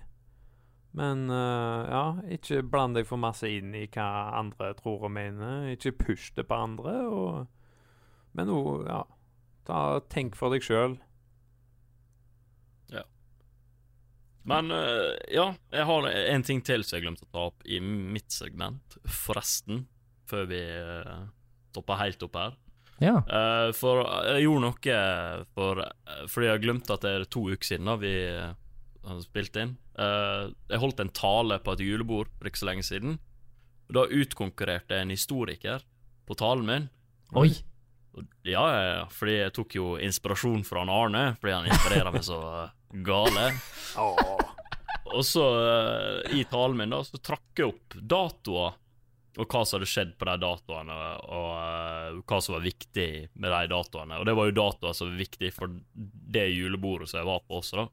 Men ja, ikke bland deg for masse inn i hva andre tror og mener. Ikke push det på andre. Og, men no, ja, ta, tenk for deg sjøl. Men eh, ja, jeg har en ting til som jeg glemte å ta opp i mitt segment, forresten. Før vi uh, stopper helt opp her. Ja. Eh, for jeg gjorde noe for, eh, fordi jeg glemte at det er to uker siden da vi uh, har spilt inn. Eh, jeg holdt en tale på et julebord for ikke så lenge siden. Og Da utkonkurrerte jeg en historiker på talen min. Oi. Ja, fordi jeg tok jo inspirasjon fra han Arne, fordi han inspirerer meg så eh, gale. [laughs] Og så, uh, i talen min, da, så trakk jeg opp datoer, og hva som hadde skjedd på de datoene, og uh, hva som var viktig med de datoene. Og det var jo datoer som var viktig for det julebordet som jeg var på også, da.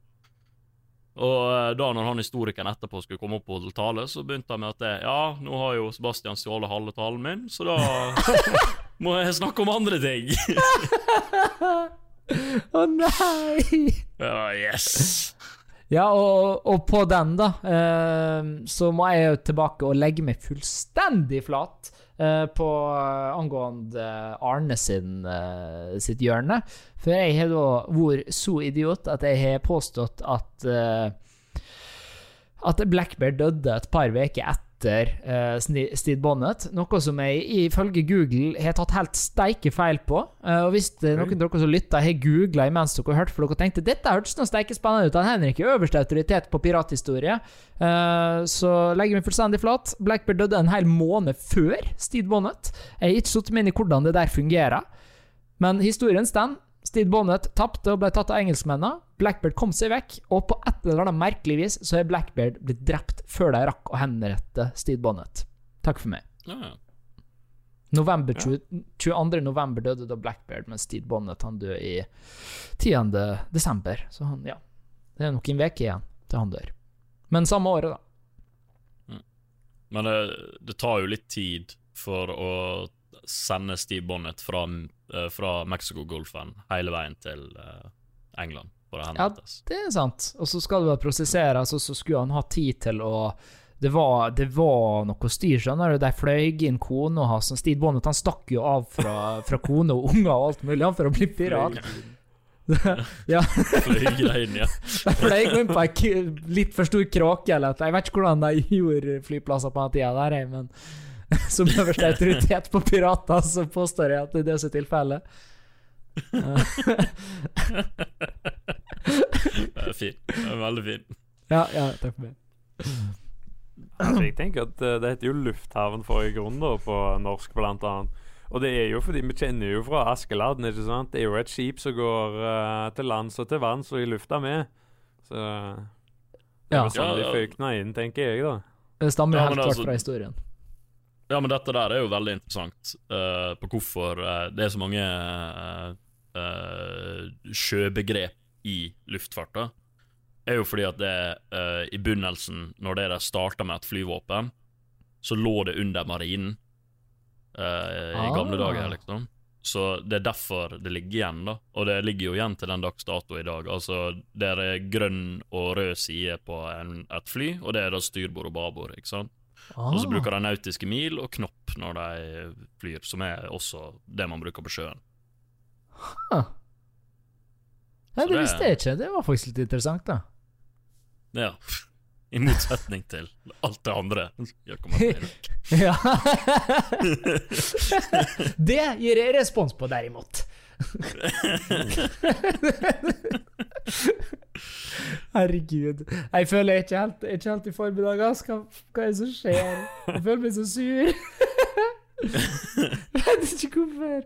Og uh, da når han historikeren etterpå skulle komme opp og holde tale, så begynte han med at det, ja, nå har jo Sebastian stjålet halve talen min, så da [laughs] må jeg snakke om andre ting. [laughs] Å nei! Ja, yes. [laughs] Ja, og, og på den, da, eh, så må jeg jo tilbake og legge meg fullstendig flat eh, på eh, angående Arne sin, eh, sitt hjørne. For jeg har da vært så idiot at jeg har påstått at eh, at Blackbear døde et par uker etter uh, Steve Bonnet, noe som jeg ifølge Google har tatt helt steike feil på. Uh, og hvis er noen av dere som lytter, har googla imens dere hørte, for dere tenkte dette hørtes noe steike spennende ut, han Henrik er øverste autoritet på pirathistorie, uh, så legger vi fullstendig flat. Blackbird døde en hel måned før Steve Bonnet. Jeg har ikke satt meg inn i hvordan det der fungerer, men historien står. Steve Bonnet tapte og ble tatt av engelskmennene. Blackbeard kom seg vekk, og på et eller annet merkelig vis så er Blackbeard blitt drept før de rakk å henrette Steve Bonnet. Takk for meg. Ja. November 20, 22. november døde da Blackbeard, men Steve Bonnet han døde i 10. desember. Så han, ja Det er nok en uke igjen til han dør. Men samme året, da. Men det, det tar jo litt tid for å sende Steve Bonnet fra, uh, fra Mexicogolfen hele veien til uh, England for å ja, Det er sant. Og så skal det være prosessere altså så skulle han ha tid til å det var, det var noe styr, skjønner du. De fløy inn kona hans. Steve Bonnet han stakk jo av fra, fra kone og unger og alt mulig han for å bli pirat. [laughs] ja, inn, ja. De fløy inn på ei litt for stor kråke eller. Jeg vet ikke hvordan de gjorde flyplasser på den tida, der, men [laughs] som øverste [laughs] autoritet på pirater, så påstår jeg at det er det som er tilfellet. [laughs] Det er fin. Det er veldig fin. Ja, ja, takk for meg. Altså, jeg tenker at eh, Det heter jo lufthavn for en grunn, da, på norsk, blant annet. Og det er jo fordi vi kjenner jo fra Askeladden, ikke sant. Det er jo et skip som går uh, til lands og til vanns og i lufta med. Så det Ja. sånn de føkna inn, tenker jeg, da. Det stammer Ja, helt klart altså- fra historien. Ja, men dette der er jo veldig interessant uh, på hvorfor uh, det er så mange uh, sjøbegrep i luftfarta. er jo fordi at det i begynnelsen, når dere starta med et flyvåpen, så lå det under marinen i gamle Ah. dager, liksom. Så det er derfor det ligger igjen, da. Og det ligger jo igjen til den dags dato i dag. Altså, det er grønn og rød side på en, et fly, og det er da styrbord og babord, ikke sant. Og så Ah. bruker de nautiske mil og knopp når de flyr, som er også det man bruker på sjøen. Nei, Så det det- visste jeg ikke. Det var faktisk litt interessant, da. Ja. [laughs] I motsetning til alt det andre. [laughs] Ja. [laughs] det gir jeg respons på, derimot. [laughs] Herregud. Jeg føler jeg ikke helt, ikke helt i form i dag. Hva, hva er det som skjer? Jeg føler meg så sur. [laughs] Jeg vet ikke hvorfor.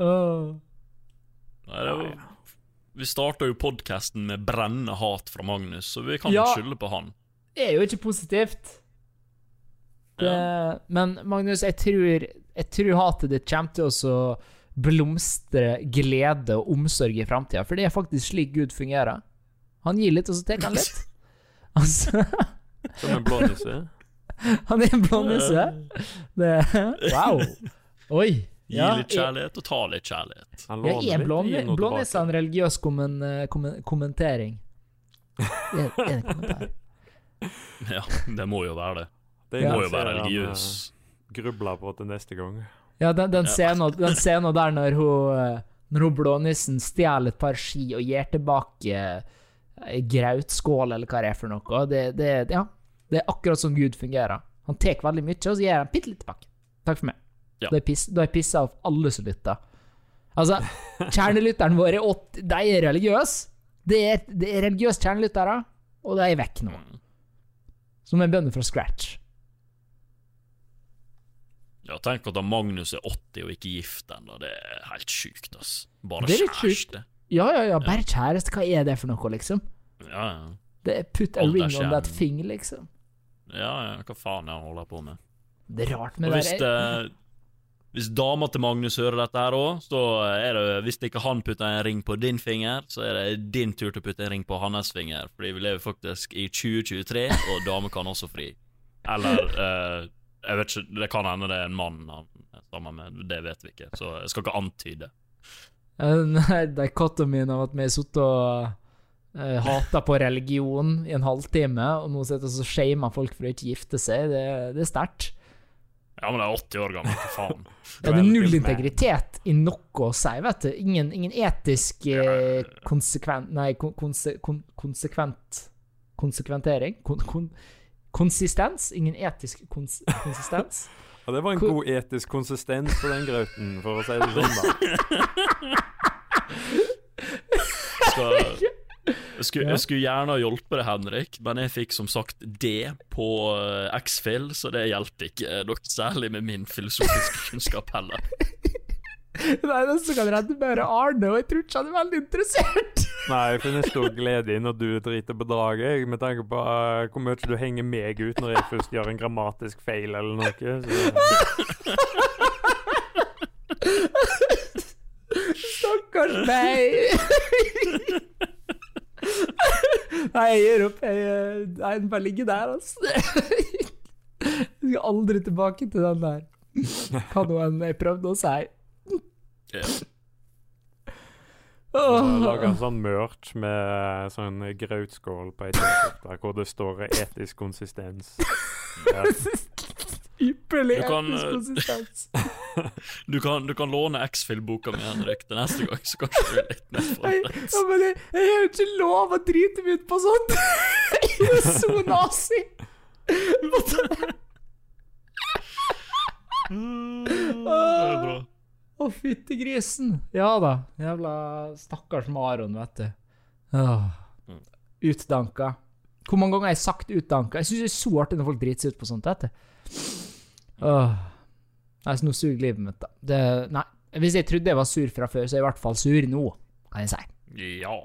oh. Nei, det var, vi starta jo podkasten med brennende hat fra Magnus, så vi kan Ja. skylde på han. Det er jo ikke positivt. Det, Men Magnus, jeg tror, jeg tror hatet ditt kommer til å blomstre glede og omsorg i framtida, for det er faktisk slik Gud fungerer. Han gir litt, og så tar han litt. [laughs] Altså, Som en blånisse. [laughs] han er en blå nisse. Wow. Oi. Gi Ja, litt kjærlighet og ta litt kjærlighet. Han Ja, er blånisse en religiøs kommen, eh, kommen, kommentering? Er, er det en kommentar? [laughs] Ja, det må jo være det. Det Ja. Må jo være han, religiøs. Eh, Grubler på til neste gang. Ja, den, den scenen den scenen der når hun, eh, når hun blånissen stjeler et par ski og gir tilbake ei grautskål, eller hva det er for noe, det, det, ja, det er akkurat som Gud fungerer. Han tar veldig mye, og så gir han bitte litt tilbake. Takk for meg. Ja. Da er jeg pissa av alle som lytter. Altså, kjernelytteren vår er 80, de er religiøse. Det er, det er religiøse kjernelyttere, og de er vekk nå. Som en bønne fra scratch. Ja, tenk at Magnus er 80 og ikke gift ennå. Det er helt sjukt, ass. Bare kjæreste. Ja, ja, ja, bare kjæreste, hva er det for noe, liksom? Ja, ja. Det er put a ring on that thing, liksom. ja, ja, hva faen er han holder på med? Det er rart med Og det hvis, der. Eh, hvis dama til Magnus hører dette her òg, så er det Hvis ikke han putter en ring på din finger, så er det din tur til å putte en ring på hans finger. Fordi vi lever faktisk i 2023, og damer kan også fri. Eller eh, Jeg vet ikke, det kan hende det er en mann han er sammen med, det vet vi ikke. Så jeg skal ikke antyde. Uh, [laughs] nei, Dikotomien av at vi har sittet og uh, hata på religion i en halvtime, og nå sitter vi og shamer folk for å ikke gifte seg, det, det er sterkt. Ja, men det er 80 år gammel, hva faen? [laughs] Ja, det er null integritet i noe å si, vet du. Ingen, ingen etisk eh, konsekvent Nei, konse, kon, konsekvent Konsekventering? Kon, kon, konsistens? Ingen etisk kons, konsistens? [laughs] Ja, det var en Ko god etisk konsistens på den grauten, for å si det sånn, da. [laughs] Skal, jeg, skulle, jeg skulle gjerne ha hjulpet deg, Henrik, men jeg fikk som sagt D på uh, X-Fill, så det hjalp ikke eh, noe særlig med min filosofiske kunnskap heller. Nei, den så kan redde bare Arne, og jeg tror ikke han er veldig interessert. Nei, jeg finner stor glede i når du driter på draget, jeg, med tanke på uh, hvor mye du henger meg ut når jeg først gjør en grammatisk feil eller noe. Så. Stakkars meg! Nei, jeg gir opp. Jeg, eh, nei, den bare ligger der, altså. Jeg skal aldri tilbake til den der. Hva nå enn jeg prøvde å si. Lage en sånn merch med sånn grautskål på ei T-skjorte hvor det står 'etisk konsistens'. Ja. [laughs] Ypperlig kan, etisk eh, konsistens. [laughs] Du kan, du kan låne X-Fill-boka mi, Henrik, til neste gang, så kanskje du er litt mer forberedt. ja, men jeg, jeg har jo ikke lov å drite meg ut på sånt! [laughs] Jeg er så nazi! Det er bra. Å, fyttegrisen. Ja da. Jævla stakkars Maron, vet du. Åh. Mm. Utdanka. Hvor mange ganger har jeg sagt utdanka? Jeg syns det er så artig når folk driter seg ut på sånt, vet du. Åh. Nei, så nå suger livet mitt, da. Det, nei. Hvis jeg trodde jeg var sur fra før, så er jeg i hvert fall sur nå, kan jeg si. Ja.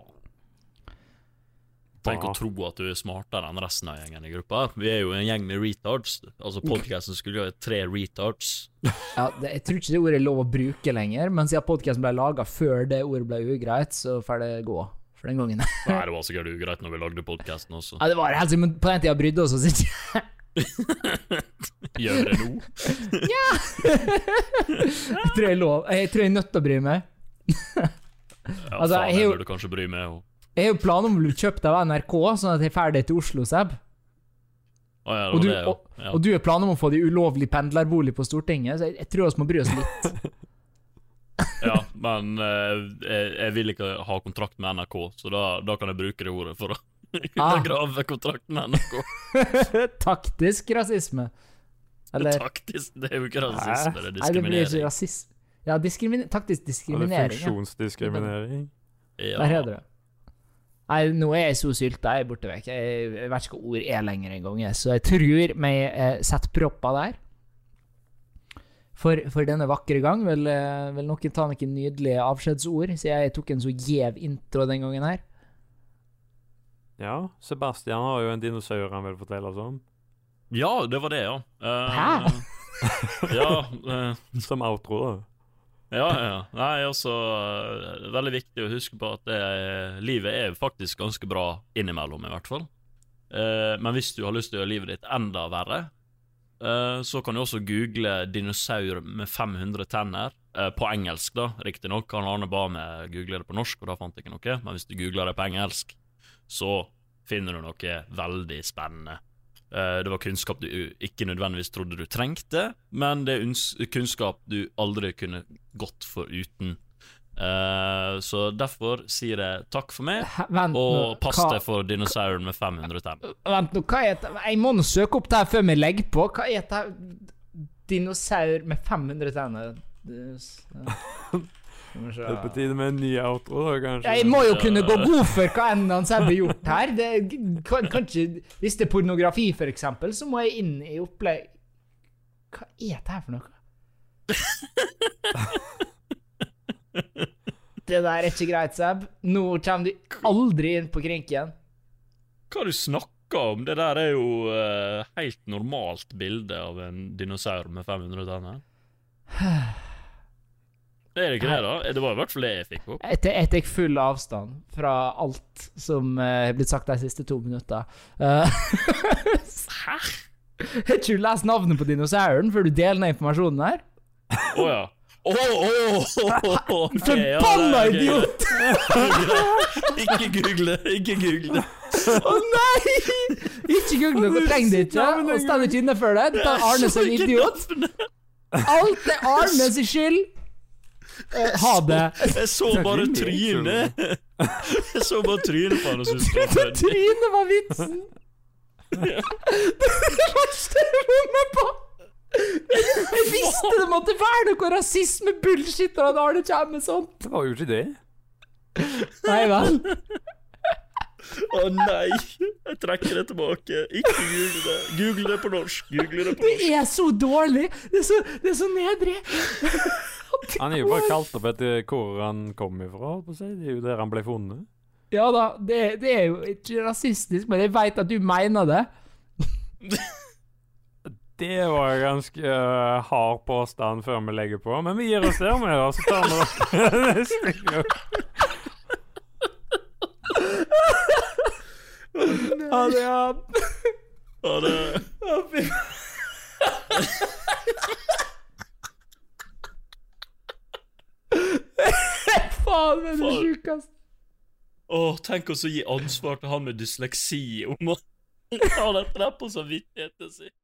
Tenk å tro at du er smartere enn resten av gjengen i gruppa. Vi er jo en gjeng med retards. Altså Podkasten skulle jo ha tre retards. [laughs] Ja, det, jeg tror ikke det ordet er lov å bruke lenger, men siden podkasten ble laga før det ordet ble ugreit, så får det gå for den gangen. [laughs] Nei, det [laughs] var sikkert ugreit når vi lagde podkasten også. Ja, det var helt sikkert, men på den tida brydde oss oss ikke. Gjør det nå? Jeg tror jeg er lov. Jeg tror jeg er nødt til å bry meg. Ja, Altså, faen, jeg jeg burde kanskje bry meg òg. Jeg har jo planer om å bli kjøpt av NRK, sånn at jeg er ferdig til Oslo, Seb. Oh, ja, det Og du, det, ja. ja. og du har planer om å få de ulovlig pendlerbolig på Stortinget, så jeg, jeg tror vi må bry oss litt. [laughs] ja men eh, jeg, jeg vil ikke ha kontrakt med NRK, så da, da kan jeg bruke det ordet for å grave [laughs] undergrave kontrakten med NRK. [laughs] Taktisk rasisme. Eller Taktisk, det er jo ikke rasisme, det er Nei, det blir ikke rasisme. Ja, diskrimi taktisk diskriminering. Ja. funksjonsdiskriminering. Ja. Der heter det. Nei, nå er jeg så sylta, jeg er borte vekk. Jeg, vet ikke hva ord er lenger engang, så jeg tror vi eh, setter propper der. for, for denne vakre gang. Vil, eh, vil noen ta noen nydelige avskjedsord, siden jeg tok en så gjev intro den gangen her? Ja, Sebastian har jo en dinosaur han vil fortelle oss om. Ja, det var det, ja. Uh, Hæ? [laughs] ja, uh, Som outro, da. Ja, ja. Nei, altså eh, Veldig viktig å huske på at det, livet er faktisk ganske bra innimellom, i hvert fall. Eh, men hvis du har lyst til å gjøre livet ditt enda verre, eh, så kan du også google 'dinosaur med 500 tenner'. Eh, på engelsk, da, riktignok. Han Arne ba meg google det på norsk, og da fant jeg ikke noe. Men hvis du googler det på engelsk, så finner du noe veldig spennende. Eh, Det var kunnskap du ikke nødvendigvis trodde du trengte, men det er kunnskap du aldri kunne gått for uten. Eh, Så derfor sier jeg takk for meg, Hæ, Vent og pass hva- deg for dinosauren med 500 tenner. Vent nå, hva er det? Jeg må nå søke opp det her før vi legger på. Hva er det? Dinosaur med 500 tenner. [laughs] Det er på tide med en ny outro, da, kanskje. Jeg må jo kunne gå god for hva enn han selv har gjort her. [laughs] Det kan, kan ikke, hvis det er pornografi, eksempel, så må jeg inn i opplegg Hva er det her for noe? [laughs] Det der er ikke greit, Seb. Nå kommer du aldri inn på krinken. Hva du snakker om? Det der er jo uh, helt normalt bilde av en dinosaur med 500 tenner. [sighs] Er det ikke det, da? Det var i hvert fall det jeg fikk opp. Jeg tar- full avstand fra alt som eh, har blitt sagt de siste to minutter Hæ? [laughs] Har ikke du lest navnet på dinosauren før du deler ned informasjonen her? Å ja. Oh, oh, oh, å, ok, ja, Forbanna det er idiot! [laughs] Ikke google det, ikke google det. Å nei! Ikke google det, du trenger det ikke. Og står ikke inne for det. Du tar [laughs] Arne som idiot. Alt er Arne sin skyld. Ha det. Jeg så bare trynet. [laughs] Jeg så bare trynet på han og syntes det var. Trynet var vitsen. Det verste jeg var med på. Jeg visste det måtte være noe rasisme-bullshit når Arne kommer med sånt. Det var jo ikke det. Nei vel. Å nei, jeg trekker det tilbake. Ikke google det. Google det på norsk. Google det på norsk. Det er så dårlig. Det er så, det er så nedrig. Han er jo bare kalt opp etter hvor han kom ifra. holdt på å si. Det er jo der han ble funnet. Ja da, det, det er jo ikke rasistisk, men jeg veit at du mener det. Det var ganske uh, hard påstand før vi legger på, men vi gir oss der med det, så tar vi det neste gang. Ha det er Ha det [laughs] Faen, det er det sjukeste. Åh, tenk oss å gi ansvar til han med dysleksi om å [laughs] ha dette der på samvittigheten sin.